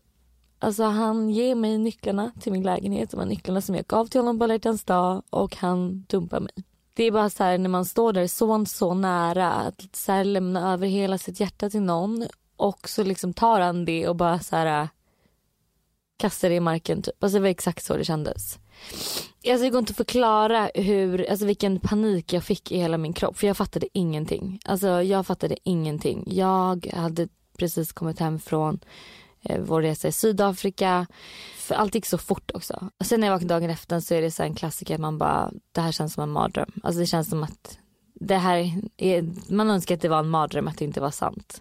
Alltså han ger mig nycklarna till min lägenhet, de här nycklarna som jag gav till honom på alla hjärtans dag och han dumpar mig. Det är bara så här när man står där så, så nära att så här lämna över hela sitt hjärta till någon och så liksom tar han det och bara så här äh, kastar det i marken typ. Alltså det var exakt så det kändes. Alltså det går inte att förklara hur, alltså vilken panik jag fick i hela min kropp för jag fattade ingenting. Alltså jag fattade ingenting. Jag hade precis kommit hem från vår resa i Sydafrika. För allt gick så fort också. Och sen när jag vaknade dagen efter så är det så en klassiker att man bara, det här känns som en mardröm. Alltså det känns som att det här är, man önskar att det var en mardröm, att det inte var sant.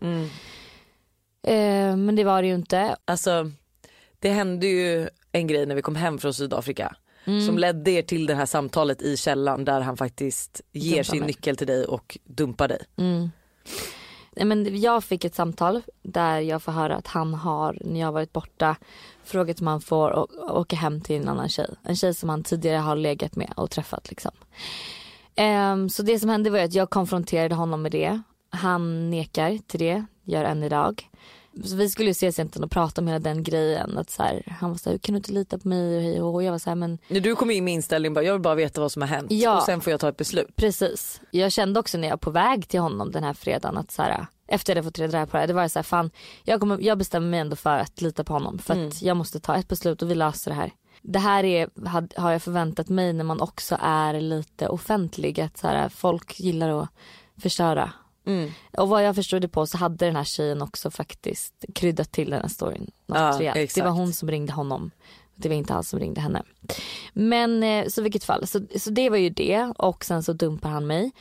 Eh, men det var det ju inte.
Alltså det hände ju en grej när vi kom hem från Sydafrika
Mm.
som ledde er till det här samtalet i källaren där han faktiskt ger
Dumpar
sin
mig.
nyckel till dig och dumpar dig.
Mm. Men jag fick ett samtal där jag får höra att han har, när jag har varit borta, frågat om han får åka hem till en annan tjej. En tjej som han tidigare har legat med och träffat liksom. Um, så det som hände var att jag konfronterade honom med det. Han nekar till det, gör än idag. Så vi skulle ju ses egentligen och prata om hela den grejen. Att så här, han var så här, kan du inte lita på mig och hej och hå?" Jag var så här, men
När du kom in med inställningen bara jag vill bara veta vad som har hänt
Ja.
och sen får jag ta ett beslut.
Precis. Jag kände också när jag var på väg till honom den här fredagen att så här, efter jag hade fått reda på det här, det var så här, fan jag, kommer, jag bestämmer mig ändå för att lita på honom för
Mm.
att jag måste ta ett beslut och vi löser det här. Det här är, had- har jag förväntat mig när man också är lite offentlig att så här, folk gillar att förstöra Mm. Och vad jag förstod det på så hade den här tjejen också faktiskt kryddat till den här storyn. Något
Ja.
Det var hon som ringde honom. Det var inte han som ringde henne. Men eh, så vilket fall, så, så det var ju det och sen så dumpar han mig.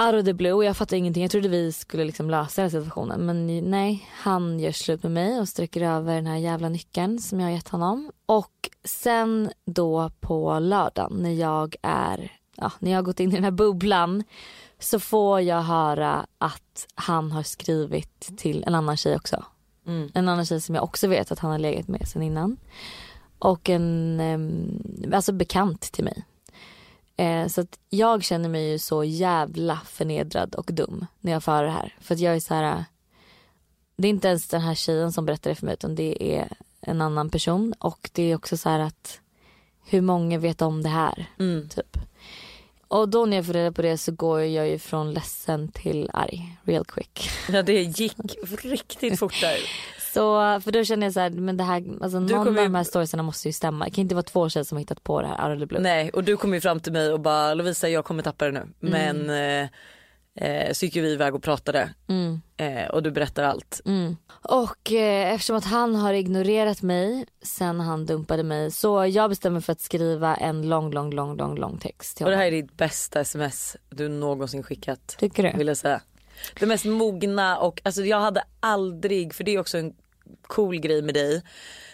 Out of the blue, jag fattar ingenting. Jag trodde vi skulle liksom lösa den här situationen. Men nej, han gör slut med mig och sträcker över den här jävla nyckeln som jag har gett honom. Och sen då på lördagen när jag är, ja, när jag har gått in i den här bubblan så får jag höra att han har skrivit till en annan tjej också.
Mm.
En annan tjej som jag också vet att han har legat med sen innan. Och en em, alltså bekant till mig. Eh, så att jag känner mig ju så jävla förnedrad och dum när jag får höra det här. För att jag är så här. Det är inte ens den här tjejen som berättar det för mig utan det är en annan person. Och det är också så här att hur många vet om det här?
Mm.
Typ. Och då när jag får reda på det så går jag ju från ledsen till arg real quick.
Ja det gick riktigt fort där.
Så för då känner jag så här, men det här, alltså någon av
ju-
de här storiesarna måste ju stämma. Det kan inte vara två tjejer som har hittat på det här out of the blue.
Nej och du kom ju fram till mig och bara Lovisa jag kommer tappa det nu. Men eh, eh, så gick vi iväg och pratade
Mm.
eh, och du berättar allt.
Mm. Och eh, eftersom att han har ignorerat mig sen han dumpade mig så jag bestämmer för att skriva en lång, lång, lång, lång, lång text till
Och det
honom.
här är ditt bästa sms du någonsin skickat.
Tycker du?
Vill jag säga. Det mest mogna och alltså jag hade aldrig, för det är också en cool grej med dig.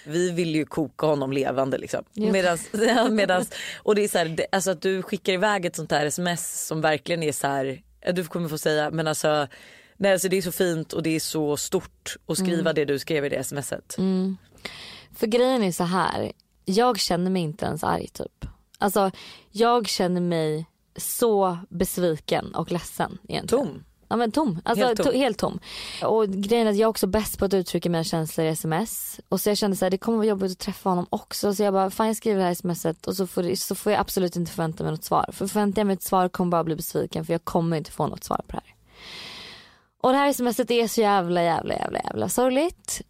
Vi vill ju koka honom levande liksom.
Ja.
Medans, medans, och det är så här, det, alltså att du skickar iväg ett sånt här sms som verkligen är så här, du kommer få säga men alltså, nej, alltså det är så fint och det är så stort att skriva
Mm.
det du skrev i det smset.
Mm. För grejen är så här. Jag känner mig inte ens arg typ. Alltså jag känner mig så besviken och ledsen egentligen.
Tom.
Ja men tom. Alltså
Helt tom.
helt tom. Och grejen är att jag är också bäst på att uttrycka mina känslor i sms. Och så jag kände så här, det kommer vara jobbigt att träffa honom också. Så jag bara, fan jag skriver det här smset och så får, det- så får jag absolut inte förvänta mig något svar. För förväntar jag mig ett svar kommer bara bli besviken för jag kommer inte få något svar på det här. Och det här smset är så jävla jävla jävla jävla sorgligt.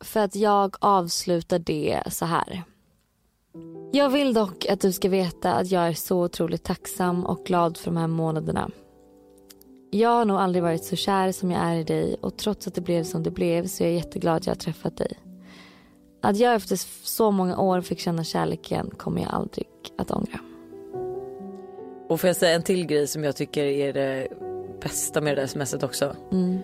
För att jag avslutar det så här. Jag vill dock att du ska veta att jag är så otroligt tacksam och glad för de här månaderna. Jag har nog aldrig varit så kär som jag är i dig och trots att det blev som det blev så är jag jätteglad jag har träffat dig. Att jag efter så många år fick känna kärleken kommer jag aldrig att ångra.
Och får jag säga en till grej som jag tycker är det bästa med det där smset också.
Mm.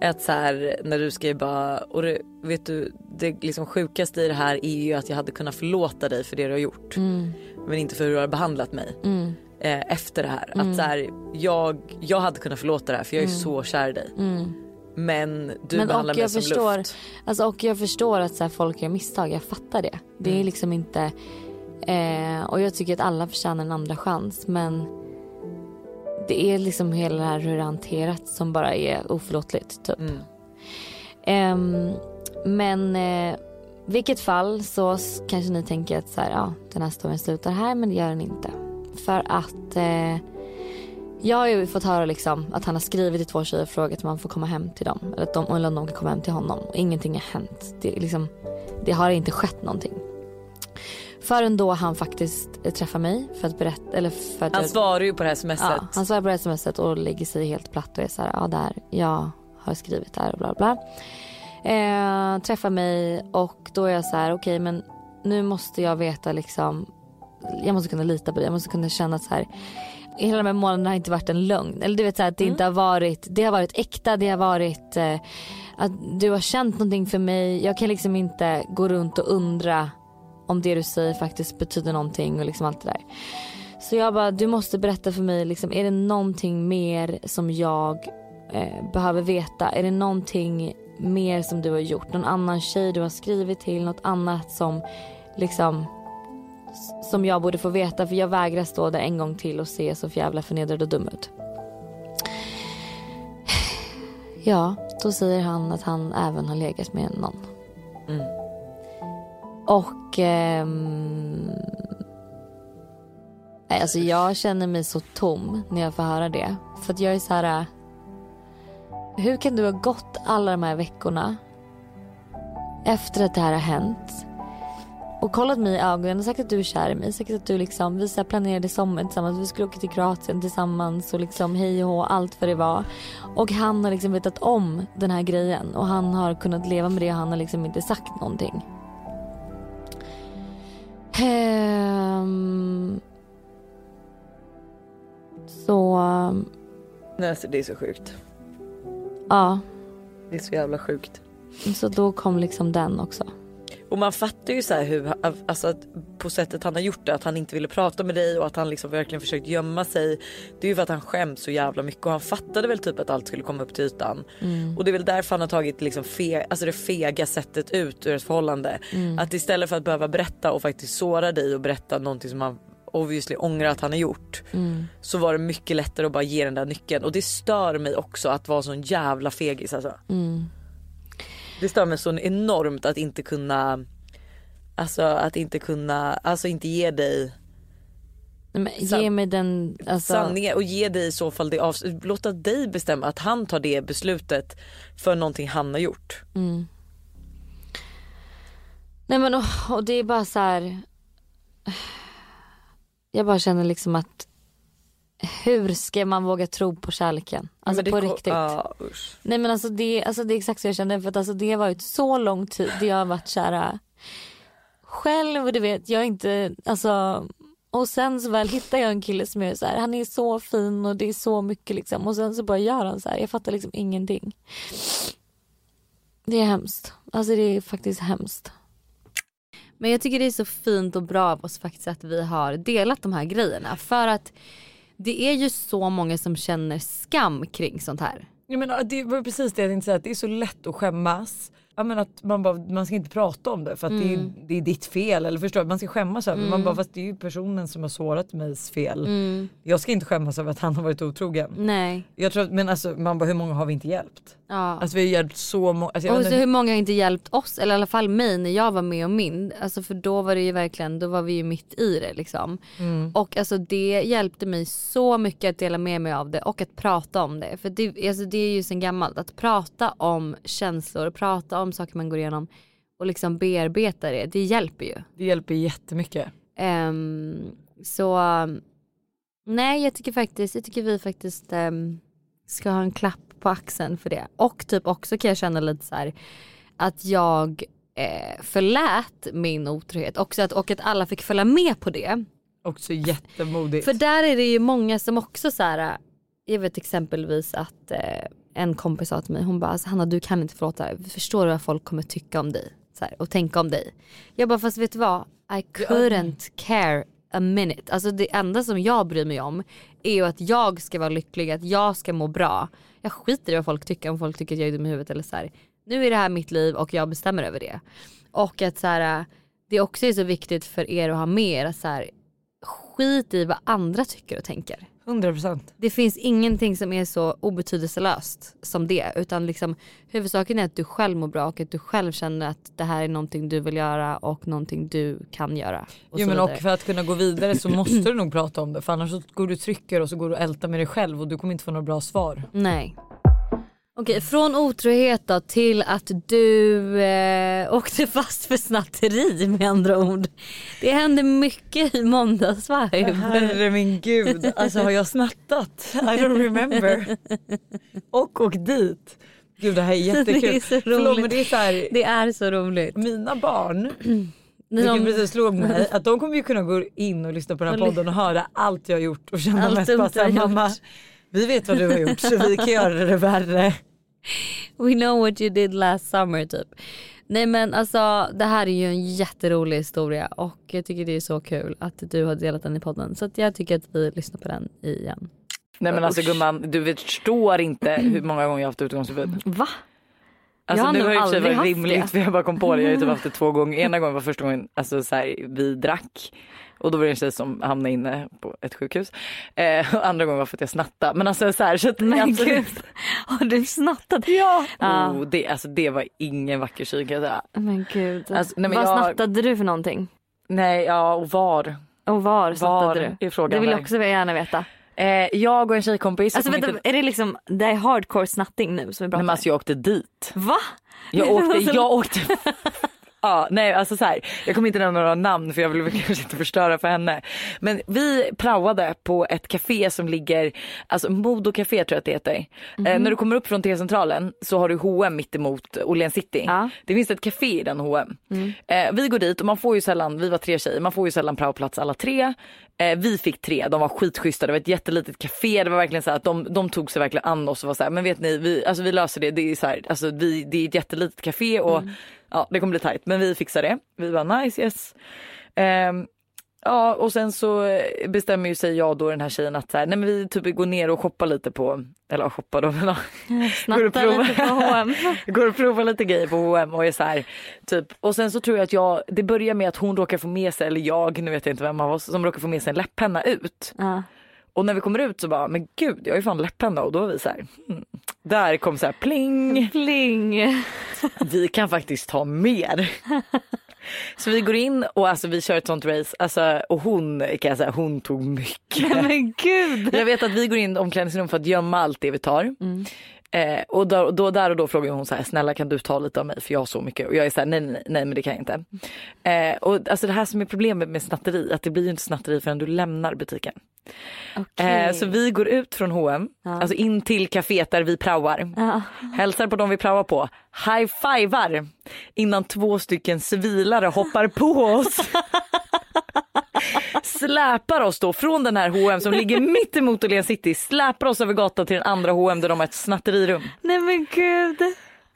Att så här, när du skrev bara, och det, vet du, det liksom sjukaste i det här är ju att jag hade kunnat förlåta dig för det du har gjort.
Mm.
Men inte för hur du har behandlat mig.
Mm.
Eh, efter det här.
Mm.
Att så här, jag, jag hade kunnat förlåta det här för jag är
Mm.
så kär i dig.
Mm.
Men du
Men
behandlar mig som
förstår,
luft.
Alltså, och jag förstår att så här, folk gör misstag, jag fattar det. Det
Mm.
är liksom inte, eh, och jag tycker att alla förtjänar en andra chans men det är liksom hela det här hur det är hanterat som bara är oförlåtligt typ.
Mm.
Ehm, men eh, vilket fall så kanske ni tänker att så här, ja, den här storyn slutar här men det gör den inte. För att eh, jag har ju fått höra liksom att han har skrivit till två tjejer och frågat om han får komma hem till dem. Eller, att de, eller om de kan komma hem till honom. Och ingenting har hänt. Det, liksom, det har inte skett någonting. Förrän då han faktiskt eh, träffar mig för att berätta. Eller för att
Han
jag-
svarar ju på det här smset.
Ja, han svarar på det här smset och lägger sig helt platt och är så här, ja där, jag har skrivit det här och bla bla. Eh, träffar mig och då är jag så här, okej men nu måste jag veta liksom, jag måste kunna lita på det, jag måste kunna känna att så här, hela de här månaderna har inte varit en lögn. Eller du vet så här, att det inte har varit, det har varit äkta, det har varit eh, att du har känt någonting för mig. Jag kan liksom inte gå runt och undra om det du säger faktiskt betyder någonting och liksom allt det där. Så jag bara, du måste berätta för mig, liksom, är det någonting mer som jag eh, behöver veta? Är det någonting mer som du har gjort? Någon annan tjej du har skrivit till? Något annat som liksom som jag borde få veta för jag vägrar stå där en gång till och se så jävla förnedrad och dum ut. Ja, då säger han att han även har legat med någon.
Mm.
Och nej, alltså jag känner mig så tom när jag får höra det. För att jag är så här. äh, Hur kan du ha gått alla de här veckorna efter att det här har hänt och kollat mig i ögonen och sagt att du är kär i mig. Sagt att du liksom, vi så planerade sommaren tillsammans. Vi skulle åka till Kroatien tillsammans och liksom hej och hå, allt vad det var. Och han har liksom vetat om den här grejen och han har kunnat leva med det och han har liksom inte sagt någonting. Ehm, så
Nej, alltså, det är så sjukt.
ja,
Det är så jävla sjukt.
så då kom liksom den också.
Och man fattar ju så här hur, alltså på sättet han har gjort det, att han inte ville prata med dig och att han liksom verkligen försökt gömma sig. Det är ju för att han skäms så jävla mycket och han fattade väl typ att allt skulle komma upp till ytan.
Mm.
Och det är väl därför han har tagit liksom fe, alltså det fega sättet ut ur ett förhållande.
Mm.
Att istället för att behöva berätta och faktiskt såra dig och berätta någonting som han obviously ångrar att han har gjort.
Mm.
Så var det mycket lättare att bara ge den där nyckeln. Och det stör mig också att vara sån jävla fegis alltså.
Mm.
Det stör mig så enormt att inte kunna Alltså att inte kunna, alltså inte ge dig
Men ge mig den, alltså,
sanningen och ge dig i så fall det av, låta dig bestämma att han tar det beslutet för någonting han har gjort.
Mm. Nej men och, och det är bara så här. Jag bara känner liksom att hur ska man våga tro på kärleken? Alltså
Men det
på riktigt.
Ja.
Nej men alltså det, alltså det är exakt så jag kände för att alltså det har varit så lång tid det jag har varit kära själv och du vet jag är inte, alltså och sen så väl hittar jag en kille som är så här, han är så fin och det är så mycket liksom och sen så bara gör han så här, jag fattar liksom ingenting. Det är hemskt, alltså det är faktiskt hemskt. Men jag tycker det är så fint och bra av oss faktiskt att vi har delat de här grejerna för att det är ju så många som känner skam kring sånt här.
Jag menar, det var precis det jag tänkte säga, att det är så lätt att skämmas. Jag menar att man, bara, man ska inte prata om det för att det, är,
Mm.
det är ditt fel. Eller förstår? Man ska skämmas över.
Mm.
Man bara, fast det är ju personen som har sårat mig's fel.
Mm.
Jag ska inte skämmas över att han har varit otrogen.
Nej.
Jag tror men alltså man bara, hur många har vi inte hjälpt?
Ja.
Alltså vi har hjälpt så många. Alltså,
och så hur många har inte hjälpt oss, eller i alla fall mig när jag var med om min. Alltså för då var det ju verkligen, då var vi ju mitt i det liksom.
Mm.
Och alltså det hjälpte mig så mycket att dela med mig av det och att prata om det. För det, alltså det är ju sen gammalt, att prata om känslor, prata om saker man går igenom och liksom bearbeta det, det hjälper ju.
Det hjälper jättemycket.
Ehm, så nej jag tycker faktiskt, jag tycker vi faktiskt ehm, ska ha en klapp på axeln för det. Och typ också kan jag känna lite så här att jag eh, förlät min otrohet också att, och att alla fick följa med på det.
Också jättemodigt.
För där är det ju många som också så här, jag vet exempelvis att eh, en kompis sa till mig, hon bara alltså, Hanna du kan inte förlåta, förstår du vad folk kommer tycka om dig så här, och tänka om dig? Jag bara fast vet du vad, I couldn't care a minute. Alltså det enda som jag bryr mig om är ju att jag ska vara lycklig, att jag ska må bra. Jag skiter i vad folk tycker, om folk tycker att jag är dum i huvudet eller så här. Nu är det här mitt liv och jag bestämmer över det. Och att så här, det också är så viktigt för er att ha med er att så här, skit i vad andra tycker och tänker.
100%.
Det finns ingenting som är så obetydelselöst som det. Utan liksom, huvudsaken är att du själv mår bra och att du själv känner att det här är någonting du vill göra och någonting du kan göra. Och
Jo, men och för att kunna gå vidare så måste du nog prata om det för annars så går du trycker och så går du och ältar med dig själv och du kommer inte få några bra svar.
Nej. Okej, från otrohet då till att du eh, åkte fast för snatteri med andra ord. Det hände mycket i måndagsvibe.
Herre min gud, alltså har jag snattat? I don't remember. Och åkt dit. Gud det här är jättekul.
Det är så
Förlåt,
roligt.
men det är så här,
Det är så roligt.
mina barn, vilket
de-
precis slog mig, att de kommer ju kunna gå in och lyssna på den här podden och höra allt jag har gjort och känna
Allt
mest bara såhär mamma,
gjort."
Vi vet vad du har gjort så vi kan göra det värre.
We know what you did last summer typ. Nej men alltså det här är ju en jätterolig historia och jag tycker det är så kul att du har delat den i podden. Så att jag tycker att vi lyssnar på den igen.
Nej men alltså gumman, du förstår inte hur många gånger jag har haft utgångsförbud.
Va?
Alltså
Jag har
nu har sig
aldrig
varit rimligt
det.
för jag bara kom på det. Jag har ju typ haft det två gånger. Ena gången var första gången alltså så här, vi drack och då var det en tjej som hamnade inne på ett sjukhus. Eh, andra gången var för att jag snattade. Men alltså så här, så att,
Men gud, har du snattat?
Ja.
Ja.
Oh, det, alltså, det var ingen vacker syn kan jag säga.
Men gud.
Alltså, nej, men
Vad
jag-
snattade du för någonting?
Nej, ja och var.
Och var snattade
Var
du?
är frågan
Det vill jag också gärna veta.
Eh, jag och en tjejkompis.
Alltså vänta,
inte-
är det liksom, det är hardcore snatting nu som vi pratar
Nej, men alltså, jag åkte dit.
Va?
Jag åkte, jag åkte Ja, nej alltså så här, jag kommer inte nämna några namn för jag vill kanske inte förstöra för henne. Men vi praoade på ett café som ligger, alltså Modo Café tror jag att det heter. Eh, när du kommer upp från T-centralen så har du H&M mitt emot Åhléns city. Det finns ett café i den H&M. Eh, vi går dit och man får ju sällan, vi var tre tjejer, man får ju sällan praoplats alla tre. Eh, vi fick tre, de var skitschyssta, det var ett jättelitet café, det var verkligen så att de, de tog sig verkligen an oss och var så här, men vet ni, vi, alltså vi löser det, det är så här, alltså vi, det är ett jättelitet café och ja det kommer bli tajt men vi fixar det. Vi var nice yes. Ehm, ja och sen så bestämmer ju sig jag då den här tjejen att så här, nej men vi typ går ner och shoppar lite på, eller shoppar då men ja. Går och provar-
lite på H&M.
Går och provar lite grejer på H&M och är så här, typ. Och sen så tror jag att jag, det börjar med att hon råkar få med sig, eller jag, nu vet jag inte vem av oss, som råkar få med sig en läpppenna ut.
Ja.
Och när vi kommer ut så bara, men gud jag har ju fan läpppenna och då var vi så här, hmm. Där kom så här pling.
Pling.
Vi kan faktiskt ta mer. Så vi går in och alltså vi kör ett sånt race alltså, och hon kan jag säga, hon tog mycket.
Men gud.
Jag vet att vi går in i omklädningsrum för att gömma allt det vi tar. Eh, och då, då, där och då frågar hon så här, snälla kan du ta lite av mig för jag har så mycket. Och jag är så här, nej, nej, nej men det kan jag inte. Eh, och alltså det här som är problemet med snatteri, att det blir ju inte snatteri förrän du lämnar butiken. Eh, så vi går ut från H&M, alltså in till kaféet där vi praoar. Hälsar på dem vi praoar på, high-fivar innan två stycken civilare hoppar på oss. släpar oss då från den här H&M som ligger mitt emot Åhléns city, släpar oss över gatan till den andra H&M där de har ett snatterirum.
Nej men gud.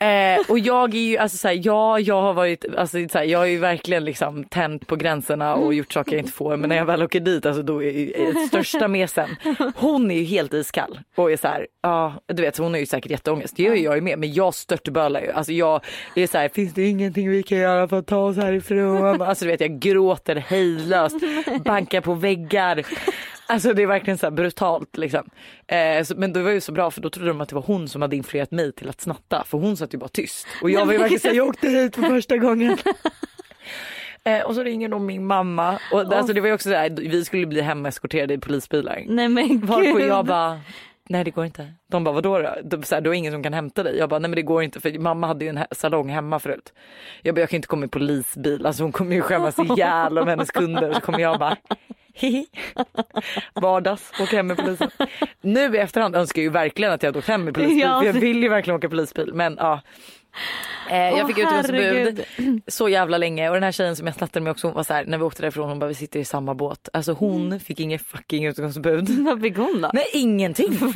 Eh, och jag är ju, alltså såhär, ja jag har varit, alltså såhär, jag har ju verkligen liksom tänt på gränserna och gjort saker jag inte får men när jag väl åker dit alltså då är ju är största mesen. Hon är ju helt iskall och är såhär, ja du vet hon har ju säkert jätteångest, det gör ju jag ju med men jag störtbölar ju. Alltså jag är såhär, finns det ingenting vi kan göra för att ta oss härifrån? Alltså du vet jag gråter hejdlöst, bankar på väggar. Alltså det är verkligen så här brutalt liksom. Eh, så, men det var ju så bra för då trodde de att det var hon som hade influerat mig till att snatta för hon satt ju bara tyst. Och jag var ju verkligen såhär, jag åkte hit för första gången. Eh, och så ringer de min mamma och det- alltså, det var också såhär, vi skulle bli hemeskorterade i polisbilar.
Nej men
Varpå
gud.
jag bara Nej det går inte. De bara vadå då? De, så här, då är ingen som kan hämta dig. Jag bara nej men det går inte för mamma hade ju en salong hemma förut. Jag bara jag kan inte komma i polisbil, alltså hon kommer ju skämmas ihjäl om hennes kunder. Så kommer jag bara hihi. Vardags, åka hem med polisen. Nu i efterhand önskar jag ju verkligen att jag hade åkt hem med polisbil.
Ja.
Jag vill ju verkligen åka polisbil men ja. Eh, jag fick
herregud.
så jävla länge och den här tjejen som jag snattade med också hon var så här, när vi åkte därifrån hon bara vi sitter i samma båt. Alltså hon
Mm.
fick ingen fucking utegångsförbud.
Vad fick hon då?
Nej ingenting.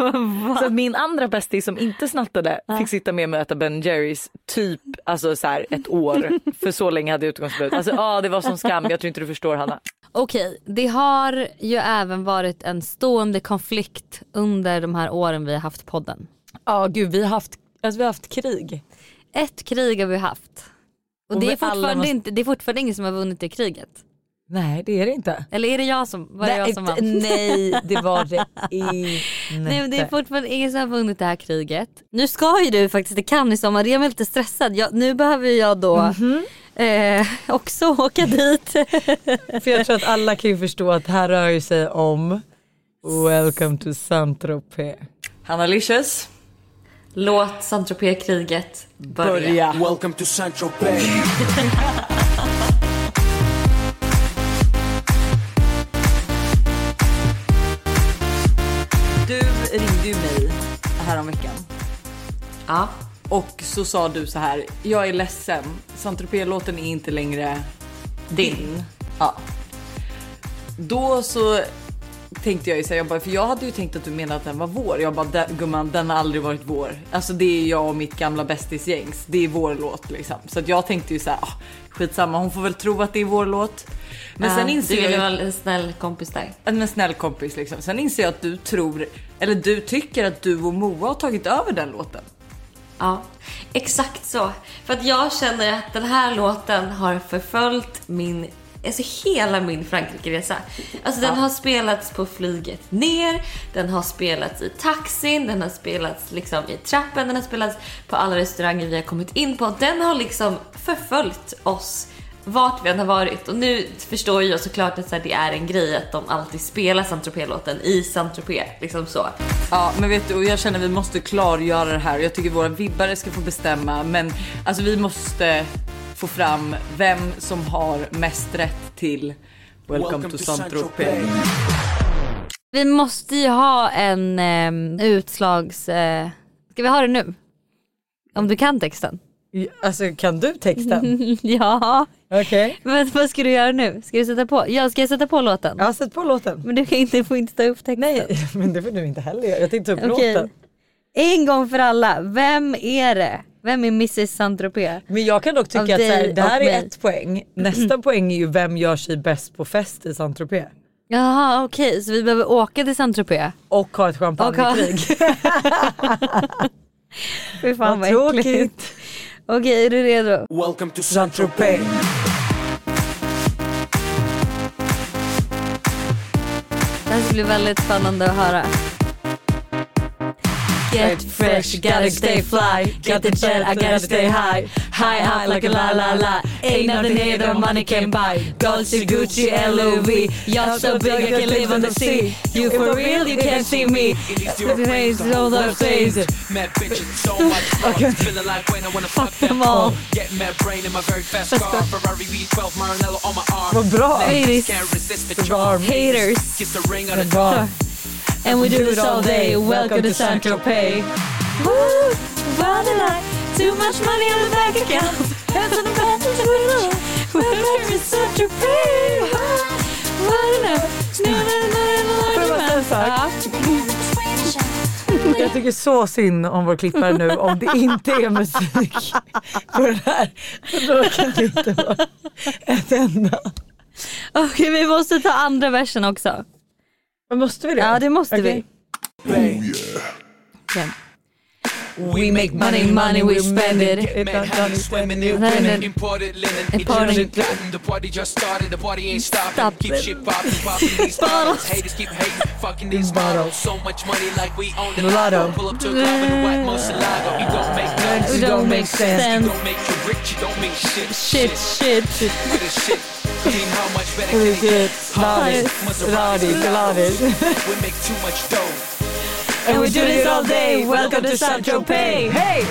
så att min andra bästis som inte snattade fick sitta med mig och äta Ben Jerrys typ alltså så här ett år. För så länge hade jag utegångsförbud. Alltså ja det var som skam, jag tror inte du förstår Hanna.
Okej, det har ju även varit en stående konflikt under de här åren vi har haft podden.
Ja gud vi har haft, alltså, vi har haft krig.
Ett krig har vi haft. Och,
Och
det, är fortfarande
måste-
inte, det är fortfarande ingen som har vunnit det kriget.
Nej det är det inte.
Eller är det jag som, var det
nej,
jag som vann?
nej det var det inte.
Nej men det är fortfarande ingen som har vunnit det här kriget. Nu ska ju du faktiskt till Cannes i sommar, jag är lite stressad. Jag, nu behöver jag då
Mhm.
eh, också åka dit.
För jag tror att alla kan ju förstå att det här rör ju sig om Welcome to Saint-Tropez.
Hanna Licious.
Låt Saint-Tropez-kriget börja.
Welcome to Saint-Tropez.
Du ringde ju mig häromveckan.
Ja.
Och så sa du så här, jag är ledsen, Saint-Tropez-låten är inte längre din. Ja. Då så tänkte jag ju säga, jag bara, för jag hade ju tänkt att du menade att den var vår. Jag bara, "Den- gumman den har aldrig varit vår. Alltså det är jag och mitt gamla bästisgängs. Det är vår låt liksom. Så att jag tänkte ju så här, ah, skitsamma hon får väl tro att det är vår låt. Men
Ja,
sen
du
inser
vill
jag ju
vara en snäll kompis där.
en snäll kompis liksom. Sen inser jag att du tror, eller du tycker att du och Moa har tagit över den låten.
Ja, exakt så. För att jag känner att den här låten har förföljt min, alltså hela min Frankrike-resa. Alltså den har spelats på flyget ner, den har spelats i taxin, den har spelats liksom i trappen, den har spelats på alla restauranger vi har kommit in på. Den har liksom förföljt oss vart vi än har varit. Och nu förstår jag såklart att så det är en grej att de alltid spelar Saint-Tropez-låten i Saint-Tropez. Liksom så.
Ja men vet du jag känner att vi måste klargöra det här. Jag tycker våra vibbare ska få bestämma men alltså vi måste
få fram vem som har mest rätt till Welcome, to Saint-Tropez.
Vi måste ju ha en eh, utslags... Eh, ska vi ha det nu? Om du kan texten?
Alltså kan du texten?
ja.
Okej.
Men vad ska du göra nu? Ska du sätta på? Ja, ska jag sätta på låten?
Ja, sätt på låten.
Men du kan inte, får inte ta upp texten.
Nej, men det får du inte heller göra. Jag tänkte ta upp
Okej.
låten.
En gång för alla, vem är det? Vem är Mrs Saint-Tropez?
Men jag kan dock tycka
Av
att så här, det här är
mig.
ett poäng. Nästa poäng är ju vem gör sig bäst på fest i Saint-Tropez.
Jaha okej, så vi behöver åka till Saint-Tropez?
Och ha ett champagnekrig.
Fy fan
Vad
vad äckligt.
tråkigt.
Okej, är du redo?
Welcome to
Saint-Tropez.
Det här ska bli väldigt spännande att höra. Get fresh, gotta stay fly. Got the jet, I gotta stay high. High, high like a la la la. Ain't nothing here that money can buy. Dolce, Gucci, LOV. Yacht so big I can live on the sea. You for real, you can't see me. The face, all those days.
Mad bitches, so much fun. Feeling like when I wanna fuck them all. Get mad brain in my very fast car. Ferrari V12 Maranello on my arm.
Vad bra.
Ladies can't resist the.
Haters.
Kiss the ring on the
Bra.
And we do this all day. Welcome to Saint Tropez. Woo! What a. Too much money on the bank account. On the of the window. Welcome to Saint Tropez. What a
Får jag bara säga en sak? Jag tycker så synd om vår klippare nu om det inte är musik på den här. Då kan det inte vara ett enda.
Okej, vi måste ta andra versen också.
Men måste vi det?
Ja, det måste
Okej.
vi. Oh, Okej.
We make
money, money, we spend it.
Man, honey, swimming in
Then-
women. Imported linen.
Imported-
Egyptian cotton. The party just started. The party ain't stopping.
Stop
Keep shit popping. Popping these bottles. Haters keep hating. Fucking these bottles. So much money like we own the
Lotto.
lotto. Pull up to a club in the white Moselago. You don't make
It
no
don't make sense.
You don't make you rich. You don't make shit.
Shit, shit.
With shit. We make too much dough.
And we do this all day. Welcome to Saint Tropez.
Hej!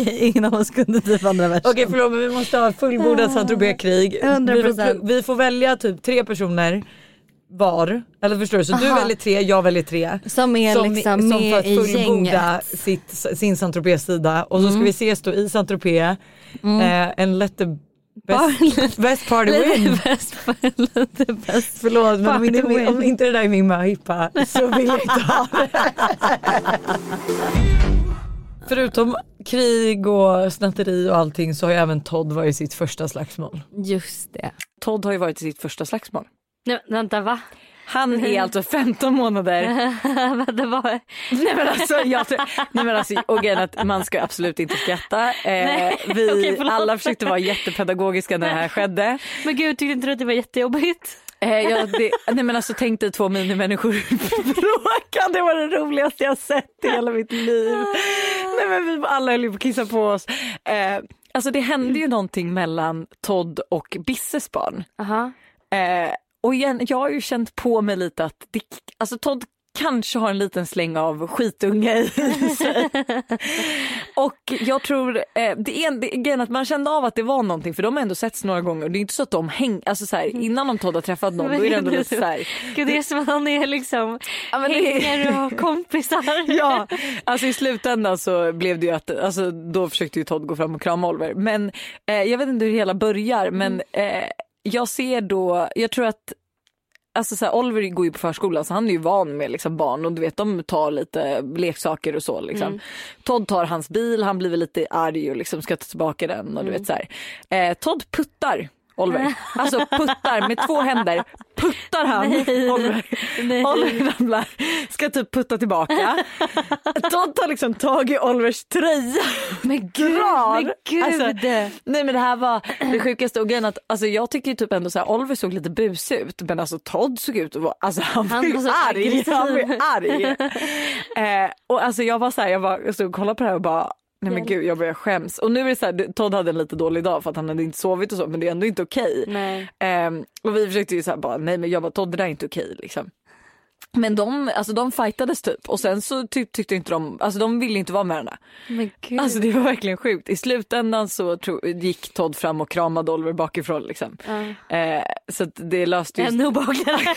Okej, ingen av oss kunde typ andra versen.
Okej förlåt men vi måste ha fullbordat Saint-Tropez-krig. Vi,
100%.
får- vi får välja typ tre personer var. Eller förstår du? Så du
Aha.
väljer tre, jag väljer tre.
Som är liksom
som för
med
att
i
fullborda sitt, sin Saint-Tropez-sida. Och så ska vi ses då i Saint-Tropez. Eh, en let the best, best party win.
Bäst, lite bäst.
Förlåt men om inte,
win.
om inte det där är min möhippa så vill jag inte ha det. Förutom krig och snatteri och allting så har ju även Todd varit i sitt första slagsmål.
Just det.
Todd har ju varit i sitt första slagsmål.
Nej, vänta va?
Han är alltså 15 månader.
det var...
Nej men alltså, jag nej men alltså och är att man ska absolut inte skratta. Eh, vi
förlåt.
alla försökte vara jättepedagogiska när det här skedde.
Men gud tyckte inte du att det var jättejobbigt?
Eh, ja, det, nej men alltså tänk dig två minimänniskor bråka. Det var det roligaste jag sett i hela mitt liv. Nej men vi alla höll på att kissa på oss. Eh, alltså det hände ju någonting mellan Todd och Bisses barn.
Aha.
Eh, och igen, jag har ju känt på mig lite att det, alltså Todd kanske har en liten släng av skitunge i sig. och jag tror, eh, det är det grejen att man kände av att det var någonting för de har ändå setts några gånger. Det är inte så att de hänger, alltså så här, innan om Todd har träffat någon då är det ändå lite så här.
Gud det är som att han är liksom
Ja,
hänger och har kompisar.
Ja, alltså i slutändan så blev det ju att, alltså då försökte ju Todd gå fram och krama Oliver. Men eh, jag vet inte hur det hela börjar men eh, jag ser då, jag tror att Alltså så här, Oliver går ju på förskolan så han är ju van med liksom barn och du vet de tar lite leksaker och så liksom. Todd tar hans bil, han blir väl lite arg och liksom ska ta tillbaka den och du vet så här. Eh, Todd puttar Oliver, alltså puttar med två händer, puttar han
Nej.
Oliver.
Nej.
Oliver ramlar, ska typ putta tillbaka. Todd tar liksom tag i Olivers tröja
Men gud,
drar.
men gud.
Alltså, nej men det här var det sjukaste och grejen att alltså, jag tycker typ ändå så här, Oliver såg lite busig ut men alltså Todd såg ut att vara, alltså han var
Han
arg. Han ju arg. eh, och alltså jag var så här, jag var, jag stod och kollade på det här och bara Nej men gud jag börjar skäms. Och nu är det så här, Todd hade en lite dålig dag för att han hade inte sovit och så men det är ändå inte okej.
Nej.
Ehm, och vi försökte ju så här bara nej men jag bara Todd det där är inte okej liksom. Men de, alltså de fightades typ och sen så ty tyckte inte de, alltså de ville inte vara med henne.
Men gud.
Alltså det var verkligen sjukt. I slutändan så tro, gick Todd fram och kramade Oliver bakifrån liksom. Eh, så det löste ju...
Ännu obehagligare.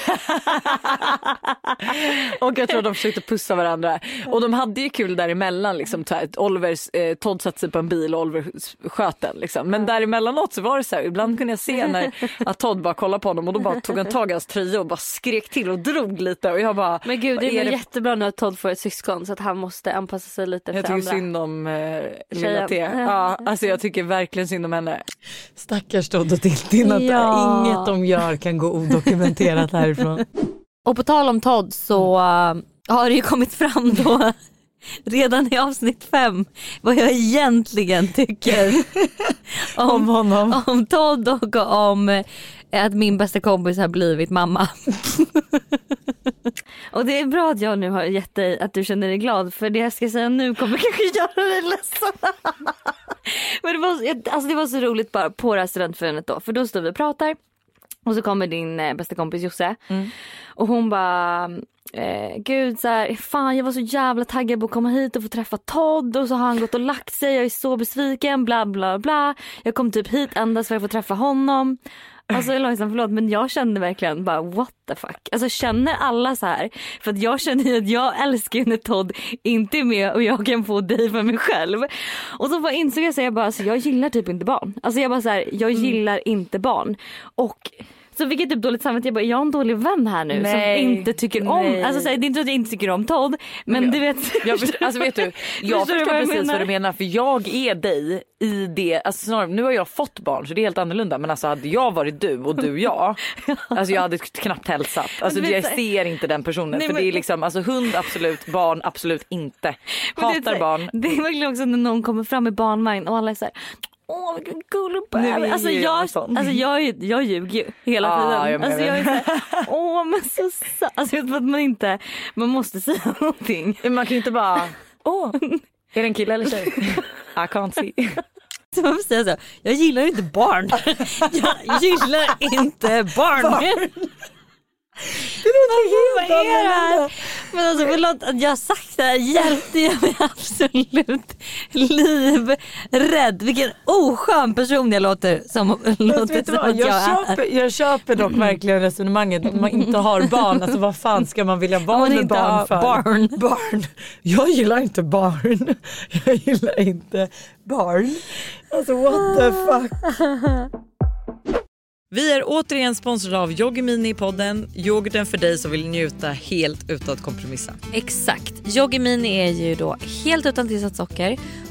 och jag tror de försökte pussa varandra. Och de hade ju kul däremellan liksom. Oliver, eh, Todd satte sig på en bil och Oliver sköt den liksom. Men däremellanåt så var det så här, ibland kunde jag se när att Todd bara kollade på honom och då bara tog han tag i hans tröja och bara skrek till och drog lite och jag bara
Men gud det
"Vad
är, väl jättebra nu att Todd får ett syskon så att han måste anpassa sig lite
Jag tycker
andra.
synd om eh, lilla. T. Ja, alltså jag tycker verkligen synd om henne.
Stackars Todd och Tintin att
Ja.
inget de gör kan gå odokumenterat härifrån.
Och på tal om Todd så äh, har det ju kommit fram då redan i avsnitt fem vad jag egentligen tycker om,
Om honom.
om Todd och om att min bästa kompis har blivit mamma.
Och det är bra att jag nu har gett dig att du känner dig glad för det jag ska säga nu kommer kanske göra dig ledsen. Men det var, så- alltså det var så roligt bara på det här studentförenet då för då står vi och pratar och så kommer din eh, bästa kompis Josse och hon bara Eh, gud så här, fan jag var så jävla taggad på att komma hit och få träffa Todd och så har han gått och lagt sig, jag är så besviken, bla bla bla. Jag kom typ hit endast för att få träffa honom. Alltså Lojsan förlåt men jag kände verkligen bara what the fuck. Alltså känner alla så här? För att jag känner ju att jag älskar ju när Todd inte är med och jag kan få dig för mig själv. Och så bara insåg jag så jag bara alltså, jag gillar typ inte barn. Alltså jag bara så här, jag gillar inte barn. Och så fick jag typ dåligt samvete. Jag bara, är jag en dålig vän här nu
Nej,
som inte tycker om,
nej.
alltså så här, det är inte att jag inte tycker om Todd men du vet.
Jag förstår, alltså vet du, jag
Förstår
förstår
jag
precis
menar?
vad du menar för jag är dig i det, alltså snarare, nu har jag fått barn så det är helt annorlunda men alltså hade jag varit du och du jag, alltså jag hade knappt hälsat. Alltså
vet
jag ser inte den personen
Nej,
för
men-
det är liksom, alltså hund absolut, barn absolut inte.
Det
Hatar
här,
barn.
Det är verkligen också när någon kommer fram i barnvagn och alla är såhär Åh vilken gullig. Alltså jag,
jag
alltså jag, är- jag ljuger ju hela
Ja,
tiden.
jag
alltså jag är såhär, åh men så sa-" Alltså jag vet att man inte, man måste säga någonting.
Man kan ju inte bara, åh, är det en kille eller tjej? I can't see.
Så man säga så, jag gillar inte barn. Jag gillar inte barn.
Det låter
Vad
helt
är det här? Men alltså förlåt att jag har sagt det här hjälpte jag mig absolut livrädd. Vilken oskön person jag låter som, låter som
vad,
att
jag,
jag är.
köper, jag köper dock verkligen resonemanget att man inte har barn. Alltså vad fan ska man vilja vara
man
med barn för?
barn.
barn. Jag gillar inte barn. Jag gillar inte barn. Alltså what the fuck.
Vi är återigen sponsrade av Yoggi Mini i podden. Yoghurten för dig som vill njuta helt utan att kompromissa.
Exakt. Yoggi Mini är ju då helt utan tillsatt socker,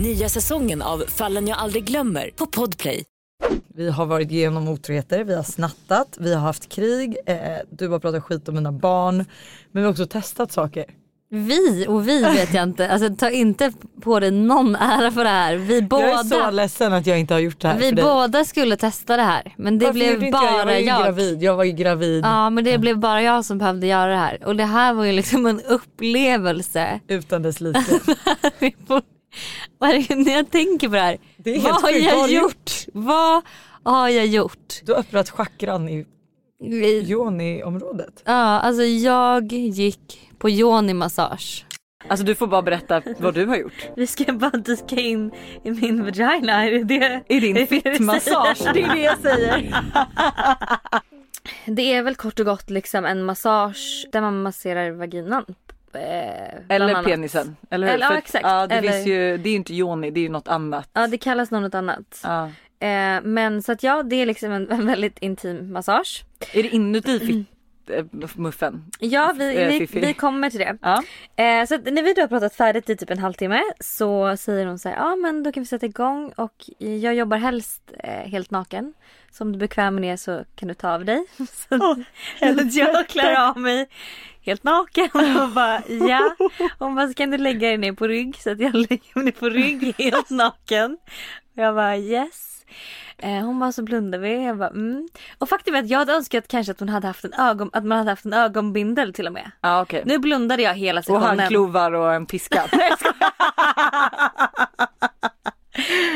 Nya säsongen av Fallen jag aldrig glömmer på Podplay.
Vi har varit igenom otroheter, vi har snattat, vi har haft krig, eh, du har pratat skit om mina barn. Men vi har också testat saker.
Vi och vi vet jag inte, alltså ta inte på dig någon ära för det här. Vi båda,
Jag är så ledsen att jag inte har gjort det här
vi
för dig.
båda skulle testa det här men det
Varför
blev
inte jag? Jag var
bara
ju
jag.
gravid. Jag var ju gravid.
Ja men det blev bara jag som behövde göra det här och det här var ju liksom en upplevelse.
Utan dess like.
Varje- när jag tänker på det här,
är helt
vad har.
Vad
jag
du
gjort? Vad har jag gjort.
Du har öppnat chakran i yoni-området.
Ja, alltså jag gick på yoni-massage.
Alltså du får bara berätta vad du har gjort.
Vi ska bara dyka in i min vagina. Är det det?
I din
är det det
fittmassage.
Det är det jag säger. Det är väl kort och gott liksom en massage där man masserar vaginan. Eh,
Eller penisen. Eller?
Eller- ja, exakt.
Ja, det,
Eller-
ju, det är ju inte yoni, det är ju något annat.
Ja det kallas något annat.
Ja.
Eh, men så att ja det är liksom en, en väldigt intim massage.
Är det inuti fitt, eh, muffen?
Ja vi,
Eh,
vi, vi kommer till det.
Ja.
Eh, så när vi då har pratat färdigt i typ en halvtimme så säger hon så här, ja men då kan vi sätta igång och jag jobbar helst eh, helt naken. Så om du är bekväm med det så kan du ta av dig. så att jag klär av mig helt naken och bara ja. Hon bara kan du lägga dig ner på rygg så att jag lägger mig ner på rygg helt naken. Och jag bara yes. Eh, hon bara så blundar vi. Jag bara mm. Och faktum är att jag hade önskat kanske att hon hade haft en ögon, att man hade haft en ögonbindel till och med.
Ja okej.
Nu blundade jag hela
Och
sessionen.
handklovar och en piska.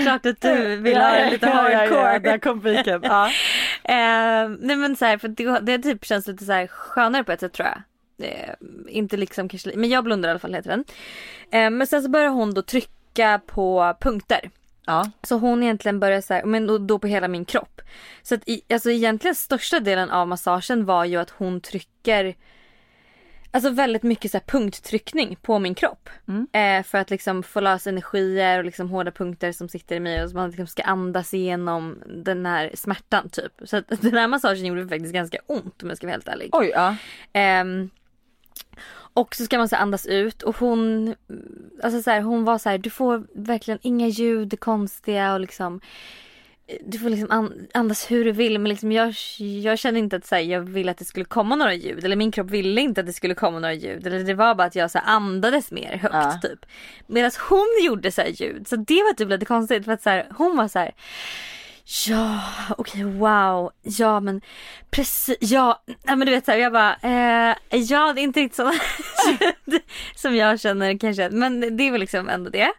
Klart att du vill ha det lite
Ja, ja,
hardcore.
ja, där kom piken. Ja.
Eh, nej men så här, för det, det typ känns lite så här skönare på ett sätt tror jag. Eh, inte liksom kanske, men jag blundar i alla fall heter den. Eh, men sen så börjar hon då trycka på punkter.
Ja.
Så hon egentligen börjar så här, men då, då på hela min kropp. Så att i, alltså egentligen största delen av massagen var ju att hon trycker Alltså väldigt mycket så här punkttryckning på min kropp. Eh, för att liksom få lös energier och liksom hårda punkter som sitter i mig och så man liksom ska andas igenom den här smärtan typ. Så att den här massagen gjorde faktiskt ganska ont om jag ska vara helt ärlig.
Oj ja.
Ehm, och så ska man så andas ut och hon, alltså så här, hon var så här, du får verkligen inga ljud konstiga och liksom du får liksom an- andas hur du vill men liksom jag, jag kände inte att så här, jag ville att det skulle komma några ljud eller min kropp ville inte att det skulle komma några ljud eller det var bara att jag så här, andades mer högt
Ja.
typ. Medan hon gjorde så här ljud så det var typ lite konstigt för att så hon var så här Ja, okej wow, ja men precis, ja, nej, men du vet så här, jag bara, eh, ja det är inte riktigt ljud som jag känner kanske, men det är väl liksom ändå det.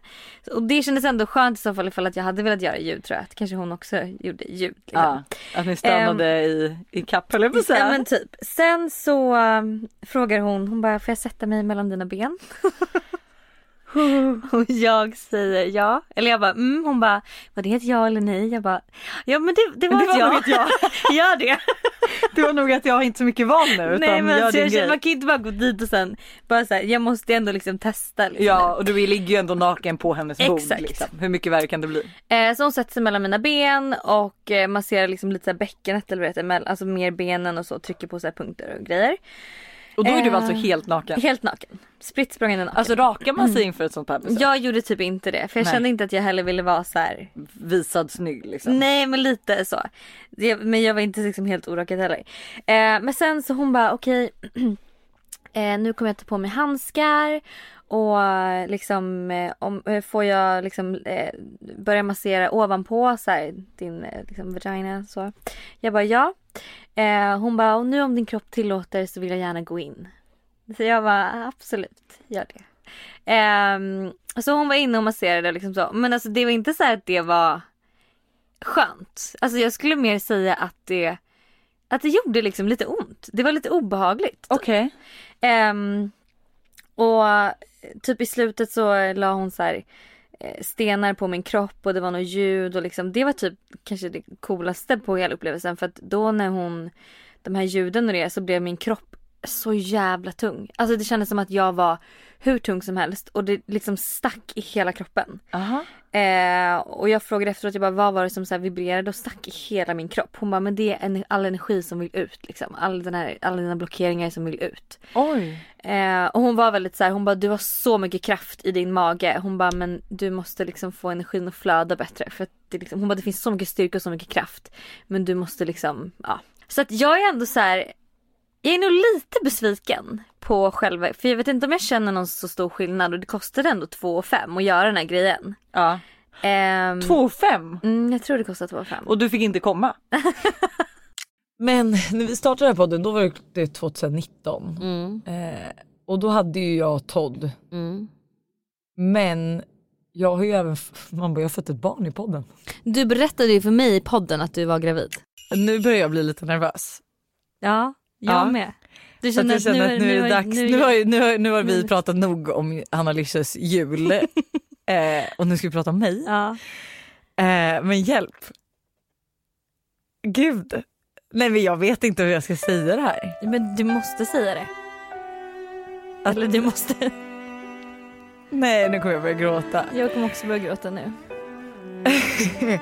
Och det kändes ändå skönt i så fall ifall att jag hade velat göra ljud tror jag, att kanske hon också gjorde ljud. Liksom.
ja. Att ni stannade i, i kapp jag på.
Ja men typ. Sen så um, frågar hon, hon bara får jag sätta mig mellan dina ben? och jag säger ja. Eller jag bara mm. Hon bara var det ett ja eller nej? Jag bara ja men det, det var,
Det
ett
var
ja.
ett ja.
Gör det.
Det var nog att jag har inte så mycket val nu utan
nej men alltså, jag känner, man kan inte bara gå dit och sen bara så här, jag måste ändå liksom testa. Liksom.
Ja och du ligger ju ändå naken på hennes bord
Exakt.
liksom. Hur mycket värre kan det bli?
Eh, så hon sätter sig mellan mina ben och eh, masserar liksom lite så här bäckenet eller vad det heter, alltså mer benen och så trycker på så här punkter och grejer.
Och då är du alltså helt naken?
Helt naken. Spritt språngande naken.
Alltså rakar man sig inför ett sånt här besök?
Jag gjorde typ inte det för jag
Nej.
kände inte att jag heller ville vara så här.
Visad snygg liksom?
Nej men lite så. Det, men jag var inte liksom helt orakad heller. Eh, men sen så hon bara okej eh, nu kommer jag ta på mig handskar och liksom eh, om, eh, får jag liksom eh, börja massera ovanpå så här, din liksom, vagina så. Jag bara ja. Hon bara och nu om din kropp tillåter så vill jag gärna gå in. Så jag bara absolut, gör det. Ehm, så hon var inne och masserade liksom så. Men alltså det var inte så att det var skönt. Alltså jag skulle mer säga att det att det gjorde liksom lite ont. Det var lite obehagligt.
Okej.
Ehm, och typ i slutet så la hon så här eh, stenar på min kropp och det var något ljud och liksom det var typ kanske det coolaste på hela upplevelsen för att då när hon de här ljuden och det så blev min kropp så jävla tung. Alltså det kändes som att jag var hur tung som helst och det liksom stack i hela kroppen. Eh, och jag frågade efteråt, jag bara, vad var det som så här vibrerade och stack i hela min kropp? Hon bara, men det är all energi som vill ut liksom. All den här, alla dina blockeringar som vill ut.
Oj.
Eh, och hon var väldigt så här, hon bara, du har så mycket kraft i din mage. Hon bara, men du måste liksom få energin att flöda bättre. För att det liksom, hon bara, det finns så mycket styrka och så mycket kraft. Men du måste liksom, ja. Så att jag är ändå så här. Jag är nog lite besviken på själva, för jag vet inte om jag känner någon så stor skillnad och det kostade ändå 2 5 att göra den här grejen.
Ja.
Ehm,
2 5?
Mm, jag tror det kostade 2 5.
Och du fick inte komma?
Men när vi startade den här podden då var det 2019.
Mm.
Eh, och då hade ju jag Todd.
Mm.
Men Jag har ju även, man bara, jag har fått ett barn i podden.
Du berättade ju för mig i podden att du var gravid.
Nu börjar jag bli lite nervös.
Ja, jag
Ja.
med. Du
Så att
känner
känner att nu är det dags.
nu-
Nu, har, nu, har, nu har vi
nu-
pratat nog om Hanna Lysches jul. eh, och nu ska vi prata om mig.
Ja.
Eh, men hjälp. Gud. Nej men jag vet inte hur jag ska säga det här.
Men du måste säga det.
Att-
Eller du måste.
Nej nu kommer jag börja gråta.
Jag kommer också börja gråta nu.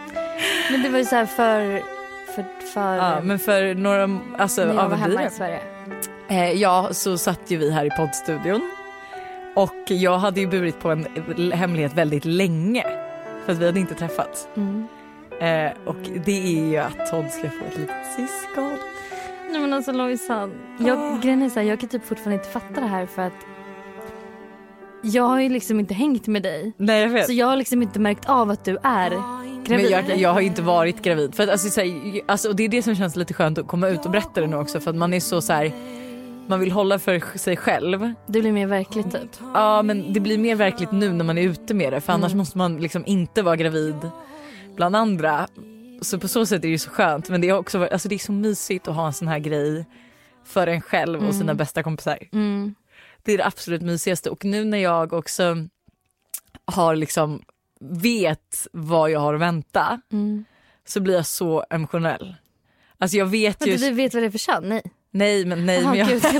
Men det var ju så här för... för, för
Ja, men för några, alltså
när jag
ja,
var hemma i? Sverige.
Eh, ja, så satt ju vi här i poddstudion och jag hade ju burit på en hemlighet väldigt länge för att vi hade inte träffats.
Mm.
Eh, och det är ju att Todd ska få ett litet syskon.
Nej men alltså Lojsan, jag, grejen är så här, jag kan typ fortfarande inte fatta det här för att jag har ju liksom inte hängt med dig.
Nej jag vet.
Så jag har liksom inte märkt av att du är gravid.
Men jag, jag har inte varit gravid. För att, alltså, så här, alltså, och det är det som känns lite skönt att komma ut och berätta det nu också för att man är så, så här, man vill hålla för sig själv.
Det blir mer verkligt typ.
Ja men det blir mer verkligt nu när man är ute med det för annars
Mm.
måste man liksom inte vara gravid bland andra. Så på så sätt är det ju så skönt men det är också alltså det är så mysigt att ha en sån här grej för en själv och sina
Mm.
bästa kompisar.
Mm.
Det är det absolut mysigaste och nu när jag också har liksom vet vad jag har att vänta
Mm.
så blir jag så emotionell. Alltså jag vet ju...
Du vet vad det är för kön? Nej.
Nej men nej
Jaha,
men jag...
gud, jag,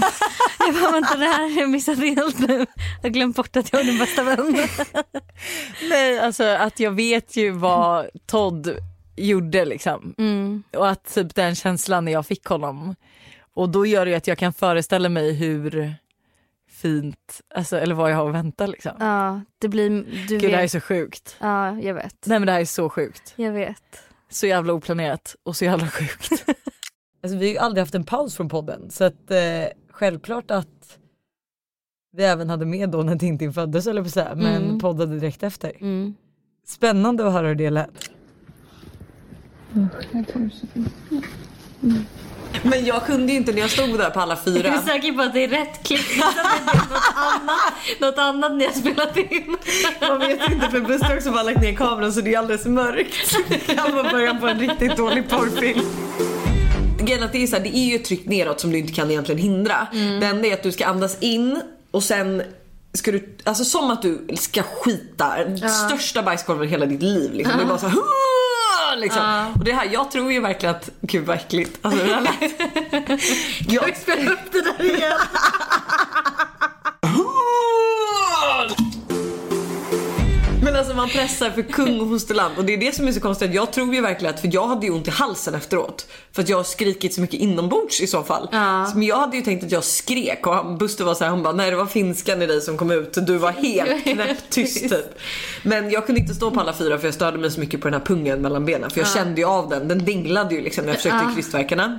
jag bara vänta det här har jag missat helt nu. Jag har glömt bort att jag är din bästa vän.
Nej alltså att jag vet ju vad Todd gjorde liksom.
Mm.
Och att typ den känslan när jag fick honom. Och då gör det ju att jag kan föreställa mig hur fint, alltså, eller vad jag har att vänta liksom.
Ja, det blir... Du
Gud
vet.
det här är så sjukt.
Ja, jag vet.
Nej men det här är så sjukt.
Jag vet.
Så jävla oplanerat och så jävla sjukt. alltså, vi har ju aldrig haft en paus från podden så att eh, självklart att vi även hade med då när Tintin föddes eller på så här, men
Mm.
poddade direkt efter.
Mm.
Spännande att höra hur det lät. Men jag kunde ju inte när jag stod där på alla
Jag är
fyra.
säker på att det är rätt klipp. Något annat, något annat ni har spelat in.
Man vet inte för Buster har också bara lagt ner kameran så det är alldeles mörkt. Det kan vara början på en riktigt dålig porrfilm. Grejen är att det är, så här, det är ju ett tryck neråt som du inte kan egentligen hindra. Det enda är att du ska andas in och sen ska du, alltså som att du ska skita
Ja.
största bajskorven i hela ditt liv. Liksom. Det är bara så här, Liksom.
Ja.
Och det här, jag tror ju verkligen att, gud vad äckligt. Alltså, det här jag
spela upp det där igen.
Men alltså man pressar för kung och fosterland och det är det som är så konstigt. Jag tror ju verkligen att, för jag hade ju ont i halsen efteråt. För att jag har skrikit så mycket inombords i så fall.
Ja.
Så, Men jag hade ju tänkt att jag skrek och han, Buster var så här, han bara nej det var finskan i dig som kom ut. Du var helt knäpptyst typ. Men jag kunde inte stå på alla fyra för jag störde mig så mycket på den här pungen mellan benen. För jag
Ja.
kände ju av den, den dinglade ju liksom när jag försökte
Ja.
krystvärkarna.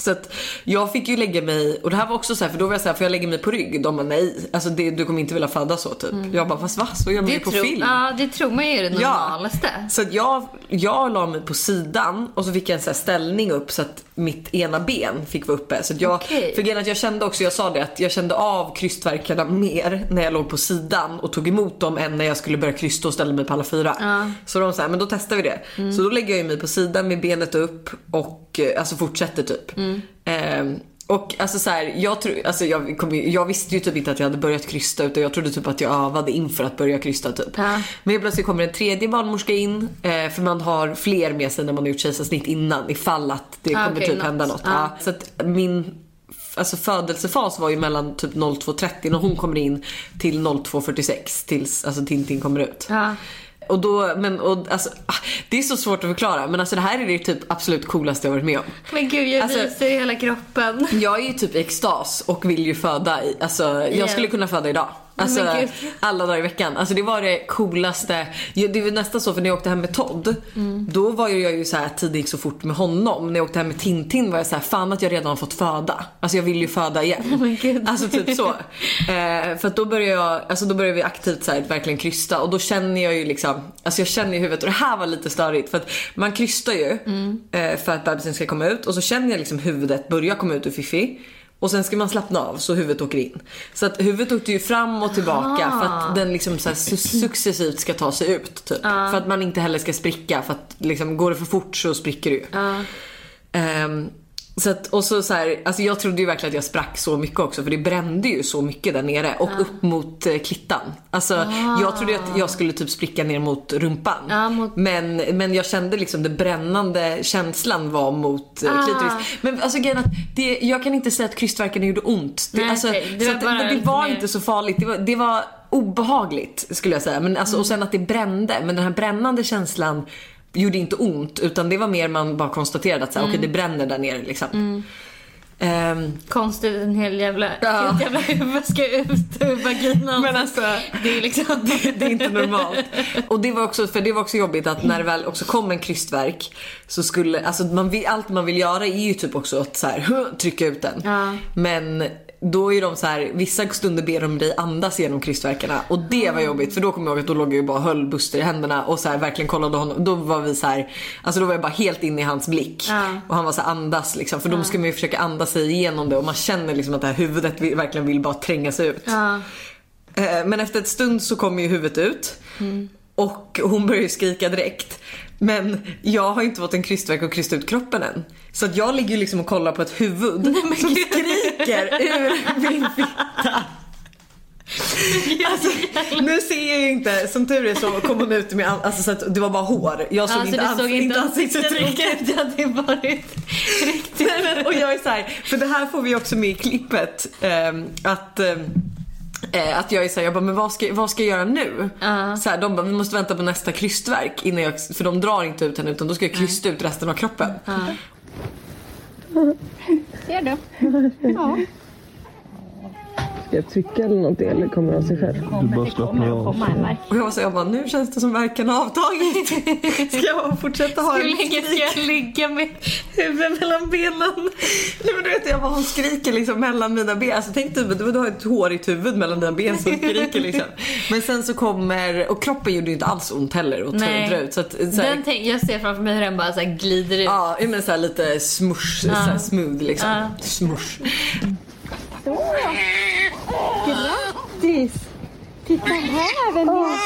Så att jag fick ju lägga mig, och det här var också så här, för då var jag så här, får jag lägga mig på rygg? De bara nej, alltså det, du kommer inte vilja föda så typ. Jag bara fast va? Så gör man ju på film.
ja, det tror man ju är det normalaste.
Så att jag, jag la mig på sidan och så fick jag en så ställning upp så att mitt ena ben fick vara uppe. Så jag,
Okej.
för att jag kände också, jag sa det att jag kände av krystvärkarna mer när jag låg på sidan och tog emot dem än när jag skulle börja krysta och ställa mig på alla fyra.
Ja.
Så de sa men då testar vi det.
Mm.
Så då lägger jag mig på sidan med benet upp och eh, alltså fortsätter typ.
Mm.
Ehm, och alltså så här, jag, tror, alltså jag, kom, jag visste ju typ inte att jag hade börjat krysta utan jag trodde typ att jag övade inför att börja krysta typ.
Ja.
Men helt plötsligt kommer en tredje barnmorska in eh, för man har fler med sig när man har gjort kejsarsnitt innan ifall att det
Ah,
kommer
okej,
typ
något.
hända något.
Ja.
Ja. Så att min alltså födelsefas var ju mellan typ 02.30 när hon kommer in till 02.46 tills alltså Tintin kommer ut.
Ja.
Och då, men och, alltså, ah, det är så svårt att förklara men alltså det här är det typ absolut coolaste jag varit med om.
Men gud jag
Alltså-
ryser i hela kroppen.
Jag är ju typ i extas och vill ju föda i, alltså jag
Ja.
skulle kunna föda idag. Alltså alla dagar i veckan. Alltså det var det coolaste. Det var nästan så för när jag åkte hem med Todd.
Mm.
Då var jag ju så här tiden gick så fort med honom. När jag åkte hem med Tintin var jag så här fan att jag redan har fått föda. Alltså jag vill ju föda igen. Alltså typ så. Eh, för att då började jag, alltså då började vi aktivt så här, verkligen krysta och då känner jag ju liksom, alltså jag känner i huvudet och det här var lite störigt för att man krystar ju
Mm.
eh, för att bebisen ska komma ut och så känner jag liksom huvudet börja komma ut ur Fifi. Och sen ska man slappna av så huvudet åker in. Så att huvudet åkte ju fram och tillbaka
Ah.
för att den liksom så successivt ska ta sig ut. Typ.
Ja.
För att man inte heller ska spricka för att liksom, går det för fort så spricker det ju.
Ja.
Ehm, så att, och så, så här, alltså jag trodde ju verkligen att jag sprack så mycket också för det brände ju så mycket där nere och upp mot eh, klittan. Alltså
Ah.
jag trodde att jag skulle typ spricka ner mot rumpan.
Ja, mot-
Men, men jag kände liksom den brännande känslan var mot eh,
Ah.
klitoris. Men alltså grejen att det, jag kan inte säga att krystvärkarna gjorde ont. Det,
Nej,
alltså,
okej. Det var
att,
bara
men det var inte så farligt. Det var, det var obehagligt skulle jag säga. Men alltså,
Mm.
Och sen att det brände. Men den här brännande känslan gjorde inte ont utan det var mer man bara konstaterade att så här,
Mm.
okej det bränner där nere liksom. Ehm,
Konstigt en hel jävla,
Ja.
jävla huvud ska ut ur vaginan.
Men alltså,
det är liksom...
det är inte normalt. Och det var också, för det var också jobbigt att när det väl också kom en krystverk så skulle, alltså man allt man vill göra är ju typ också att så här, trycka ut den.
Ja.
Men då är de så här, vissa stunder ber de dig andas genom krystverkarna och det var jobbigt för då kommer jag ihåg att då låg jag ju bara och höll Buster i händerna och så här, verkligen kollade honom. Då var vi så här, alltså då var jag bara helt inne i hans blick.
Ja.
Och han var så här, andas liksom för då
Ja.
ska man ju försöka andas sig igenom det och man känner liksom att det här huvudet verkligen vill bara tränga sig ut.
Ja.
Eh, Men efter ett stund så kommer ju huvudet ut.
Mm.
Och hon börjar ju skrika direkt. Men jag har inte fått en krystverk och krysta ut kroppen än. Så att jag ligger ju liksom och kollar på ett huvud som skriker ur min fitta. Alltså, nu ser jag ju inte, som tur är så kom hon ut med alltså, så att det var bara hår. Jag såg
Alltså,
inte, ans-
såg
inte ansiktsuttrycket.
Det hade varit riktigt.
Nej, men, och jag är så här, för det här får vi också med i klippet. ehm, att ehm, eh, att jag är såhär, jag bara, men vad ska, vad ska jag göra nu? Så här, de bara, vi måste vänta på nästa krystverk innan jag, för de drar inte ut henne utan då ska jag krysta ut resten av kroppen.
Ser du? Ja.
Ska jag trycka eller något eller kommer det av sig själv?
Du bara slappnar av.
Och jag var så jag bara, nu känns det som verken har avtagit. Ska jag fortsätta ha en
länge ska jag ligga med huvudet mellan benen?
Nej men du vet jag bara, hon skriker liksom mellan mina ben. Alltså tänk dig, du, du har ett hårigt huvud mellan dina ben som skriker liksom. Men sen så kommer, och kroppen gjorde ju inte alls ont heller
Nej.
dra ut. Så att, så här,
Den tänk, jag ser framför mig hur den bara så här glider ut.
Ja, men så här lite smush,
Ja.
så här smooth liksom.
Ja.
Smush.
Så. Grattis! Titta här vem jag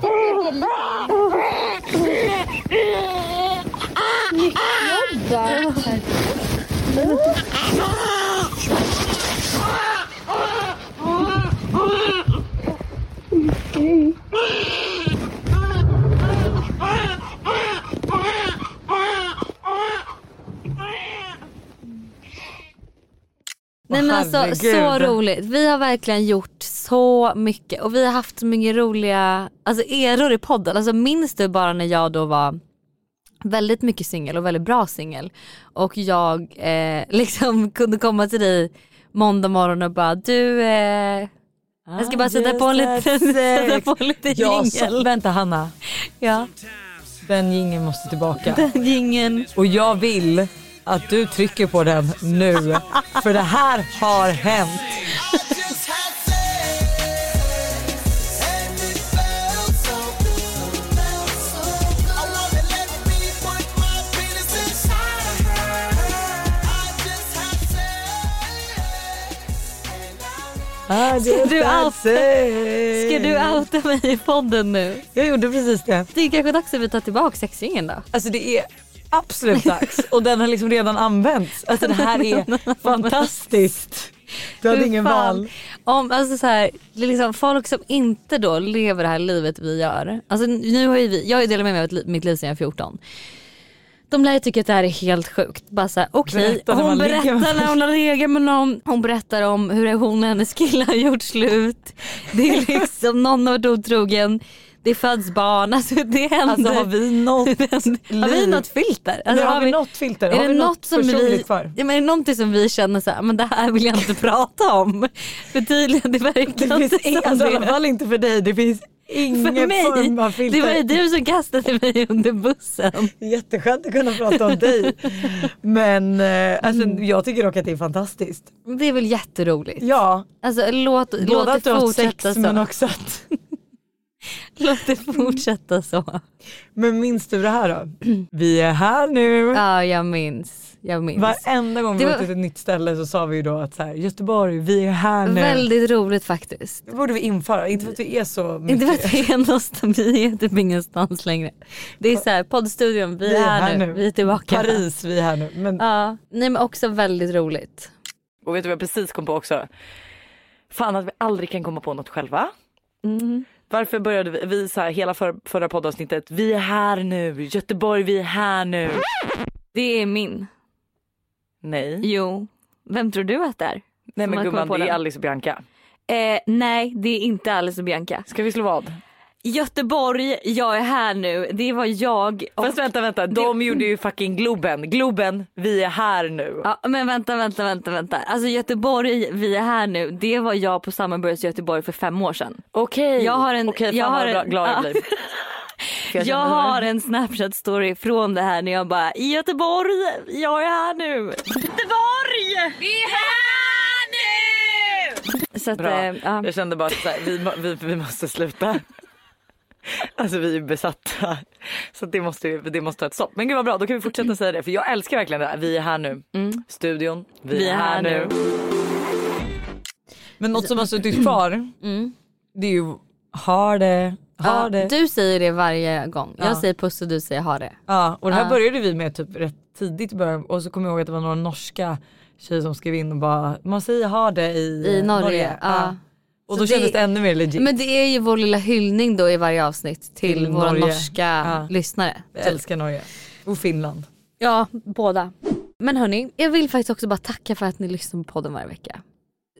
Snyggt jobbat!
Nej men alltså så roligt. Vi har verkligen gjort så mycket och vi har haft så mycket roliga alltså, eror i podden. Alltså, minns du bara när jag då var väldigt mycket singel och väldigt bra singel och jag eh, liksom kunde komma till dig måndag morgon och bara du eh, jag ska bara sätta på en liten, sätta på en liten
Ja,
jingel.
Vänta Hanna.
Ja.
Den jingeln måste tillbaka.
Den jingeln.
Och jag vill att du trycker på den nu. För det här har hänt.
Ska du, outa, ska du outa mig i podden nu?
Jag gjorde precis det.
Det är kanske dags att vi tar tillbaka sexringen då.
Alltså det är absolut dags och den har liksom redan använts. Alltså det här är fantastiskt. Du hade ingen val.
Om, alltså så här, liksom folk som inte då lever det här livet vi gör. Alltså nu har ju vi, jag har ju delat med mig av mitt liv sedan jag var 14. De lär ju tycka att det här är helt sjukt. Bara såhär, okej,
när
hon berättar när hon har legat med någon. Hon berättar om hur hon och hennes kille har gjort slut. Det är liksom, någon har varit otrogen. Det föds barn, alltså det händer.
Alltså har vi något
Har vi något filter?
Nej, har vi något filter?
Är
Har
det
vi något
som vi,
kvar?
ja, men är det någonting som vi känner så här, men det här vill jag inte prata om? För tydligen det verkar
Det finns
inte som
alltså, i
det.
alla fall inte för dig. Det finns ingen
För mig,
form av filter.
det var ju du som kastade mig under bussen.
Jätteskönt att kunna prata om dig. Men eh, alltså,
Mm.
jag tycker dock att det är fantastiskt.
Det är väl jätteroligt?
Ja.
Alltså låt,
Både
låt
att du
det
har
fortsätta
sex
så.
men också att...
Låt det fortsätta så.
Men minns du det här då? Vi är här nu.
Ja jag minns. Jag minns.
Varenda gång vi var
var-
till ett nytt ställe så sa vi ju då att så här, Göteborg, vi är här nu.
Väldigt roligt faktiskt.
Det borde vi införa, inte för att vi är så mycket.
Inte för att det är nostalgi, vi är typ ingenstans längre. Det är såhär poddstudion, vi är här, nu. vi är tillbaka.
Paris, vi är här nu. Men
Ja, nej men också väldigt roligt.
Och vet du vad jag precis kom på också? Fan att vi aldrig kan komma på något själva.
Mm.
Varför började vi, vi så här, hela för, förra poddavsnittet, vi är här nu, Göteborg vi är här nu.
Det är min.
Nej.
Jo. Vem tror du att det är?
Nej men gumman det är? Alice och Bianca.
Eh, nej, det är inte Alice och Bianca.
Ska vi slå vad?
Göteborg, jag är här nu. Det var jag. Och...
Fast vänta vänta, de gjorde ju fucking Globen. Globen, vi är här nu.
Ja, men vänta, vänta, vänta, vänta. Alltså Göteborg, vi är här nu. Det var jag på Summerburst Göteborg för fem år sedan.
Okej.
Jag har en...
Okej, fan
jag
vad
har en,
glad jag
ja.
blir.
Jag,
känner-
har en snapchat story från det här när jag bara i Göteborg, jag är här nu. Göteborg! Vi är här nu! Så att,
Bra.
eh, ja.
Jag kände bara att vi, vi, vi måste sluta. Alltså vi är besatta. Så det måste, det måste ta ett stopp. Men gud vad bra, då kan vi fortsätta säga det. För jag älskar verkligen det här. Vi är här nu. Studion, vi, är här, nu.
Men något som har suttit kvar det är ju har det, har
Ja,
det.
Du säger det varje gång. Jag
Ja.
säger puss och du säger ha det.
Ja och det här
Ja.
började vi med typ rätt tidigt i början och så kommer jag ihåg att det var några norska tjejer som skrev in och bara man säger ha det i,
I
eh,
Norge. Ja.
Och
Så
då kändes det ännu mer legit.
Men det är ju vår lilla hyllning då i varje avsnitt till,
Till
våra
Norge.
norska
Ja.
lyssnare.
Jag älskar Norge. Och Finland.
Ja, båda. Men hörni, jag vill faktiskt också bara tacka för att ni lyssnar på podden varje vecka.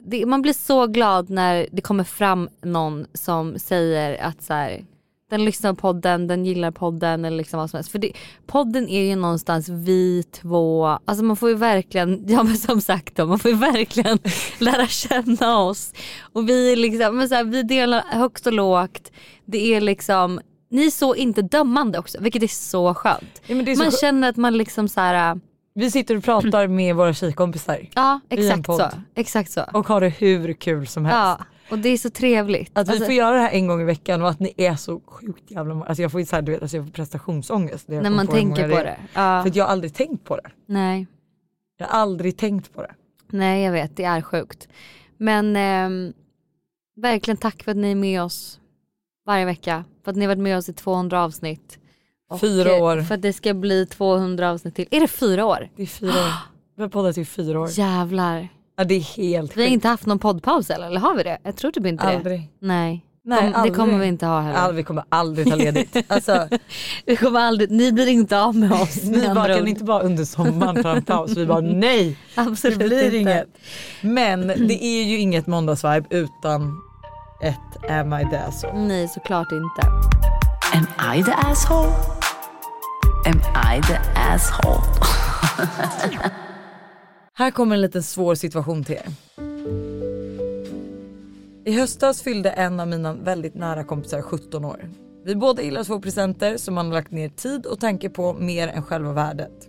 Det, man blir så glad när det kommer fram någon som säger att så här, den lyssnar på podden, den gillar podden eller liksom vad som helst. För det, podden är ju någonstans vi två, alltså man får ju verkligen, ja men som sagt då, man får ju verkligen lära känna oss. Och vi är liksom, men så här, vi delar högt och lågt. Det är liksom, ni är så inte dömande också vilket är så skönt.
Ja, är så
man känner att man liksom så här.
Vi sitter och pratar med våra tjejkompisar.
Ja exakt så. Exakt så.
Och har det hur kul som helst.
Ja och det är så trevligt.
Att vi
Alltså,
får göra det här en gång i veckan och att ni är så sjukt jävla många. Alltså jag får ju så här, du vet, alltså jag får prestationsångest. när
man
på
tänker på det. Ja.
För jag har aldrig tänkt på det.
Nej.
Jag har aldrig tänkt på det.
Nej jag vet det är sjukt. Men ehm, verkligen tack för att ni är med oss varje vecka. För att ni har varit med oss i 200 avsnitt. Och,
Fyra
eh,
år.
För att det ska bli 200 avsnitt till. Är det fyra år?
Det är fyra år. Vi har poddat i fyra år.
Jävlar.
Ja det är helt
Vi har
sjukt.
inte haft någon poddpaus eller? Eller har vi det? Jag tror typ inte det.
Aldrig.
Nej.
Nej,
Kom, det
aldrig.
kommer vi inte ha heller.
Ja, vi kommer aldrig ta ledigt. Alltså,
Vi kommer aldrig, ni blir inte av med oss.
ni
med
bara kan
ord.
inte bara under sommaren ta en paus. Vi bara nej,
Absolut
det blir
inte.
inget. Men det är ju inget måndagsvibe utan ett Am I the asshole?
Nej såklart inte.
Am I the asshole? Am I the asshole?
Här kommer en liten svår situation till er. I höstas fyllde en av mina väldigt nära kompisar 17 år. Vi båda gillar att få presenter som man har lagt ner tid och tanke på mer än själva värdet.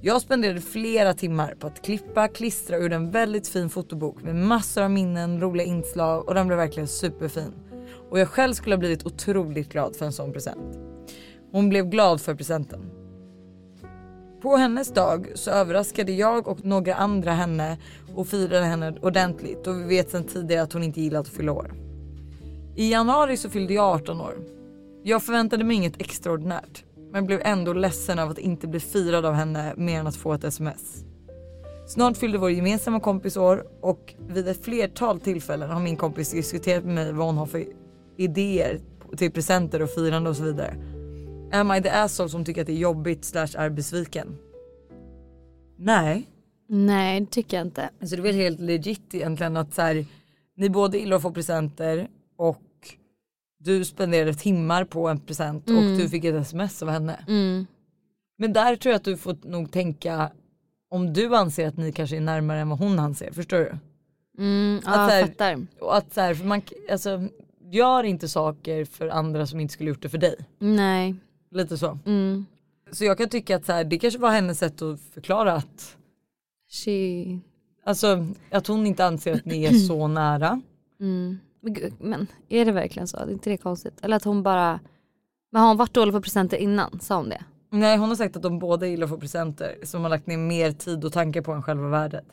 Jag spenderade flera timmar på att klippa, klistra och gjorde en väldigt fin fotobok med massor av minnen, roliga inslag och den blev verkligen superfin. Och jag själv skulle ha blivit otroligt glad för en sån present. Hon blev glad för presenten. På hennes dag så överraskade jag och några andra henne och firade henne ordentligt och vi vet sedan tidigare att hon inte gillar att fylla år. I januari så fyllde jag 18 år. Jag förväntade mig inget extraordinärt men blev ändå ledsen av att inte bli firad av henne mer än att få ett sms. Snart fyllde vår gemensamma kompis år och vid ett flertal tillfällen har min kompis diskuterat med mig vad hon har för idéer till presenter och firande och så vidare. Am I the asshole som tycker att det är jobbigt slash är besviken? Nej.
Nej det tycker jag inte.
Alltså det är väl helt legit egentligen att så här, ni båda gillar att få presenter och du spenderade timmar på en present
Mm.
och du fick ett sms av henne.
Mm.
Men där tror jag att du får nog tänka om du anser att ni kanske är närmare än vad hon anser, förstår du?
Mm,
Att
ja,
så här-
jag fattar.
Och att så här, för man, alltså, gör inte saker för andra som inte skulle gjort det för dig.
Nej.
Lite så.
Mm.
Så jag kan tycka att så här, det kanske var hennes sätt att förklara att
She...
Alltså att hon inte anser att ni är så nära.
Mm. Men, gud, men är det verkligen så? Det är inte det konstigt? Eller att hon bara... Men har hon varit dålig på presenter innan? Sa hon det?
Nej hon har sagt att de båda gillar att få presenter som har lagt ner mer tid och tanke på än själva värdet.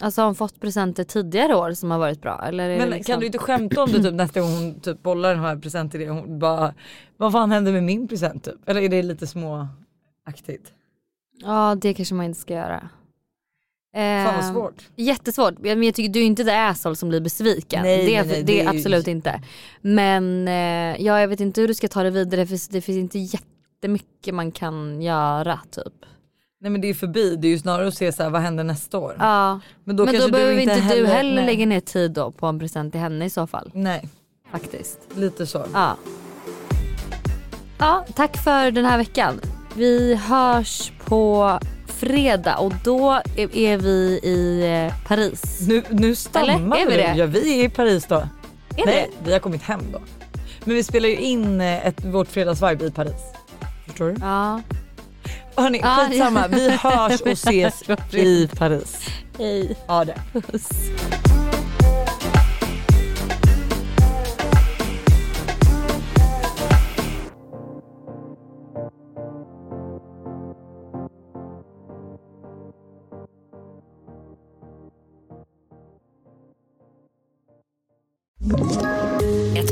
Alltså har hon fått presenter tidigare år som har varit bra? Eller
Men
det liksom...
kan du inte skämta om det typ nästa gång hon typ bollar den här presenten hon bara vad fan hände med min present typ? Eller är det lite småaktigt?
Ja det kanske man inte ska göra.
Fan vad
Eh,
svårt.
Jättesvårt. Men jag tycker du är inte the asshole som blir besviken.
Nej,
det,
nej, nej,
det
det
är
är ju-
absolut inte. Men eh, ja, jag vet inte hur du ska ta det vidare för det finns inte jättemycket man kan göra typ.
Nej men det är förbi, det är ju snarare att se så här, vad händer nästa år?
Ja.
Men
Men
då
då,
kanske du
behöver
inte
inte du
heller- nej.
lägga ner tid då på en present till henne i så fall.
Nej.
Faktiskt.
Lite så.
Ja. Ja, tack för den här veckan. Vi hörs på fredag och då är, vi i eh, Paris.
Nu, nu stammar
Eller, är vi det?
Ja vi är i Paris då.
Är
Nej vi har kommit hem då. Men vi spelar ju in eh, ett, vårt fredagsvibe i Paris. Förstår du?
Ja.
Hörni
Ja,
skitsamma,
ja.
vi hörs och ses i Paris.
Hej.
Ja det.
Puss.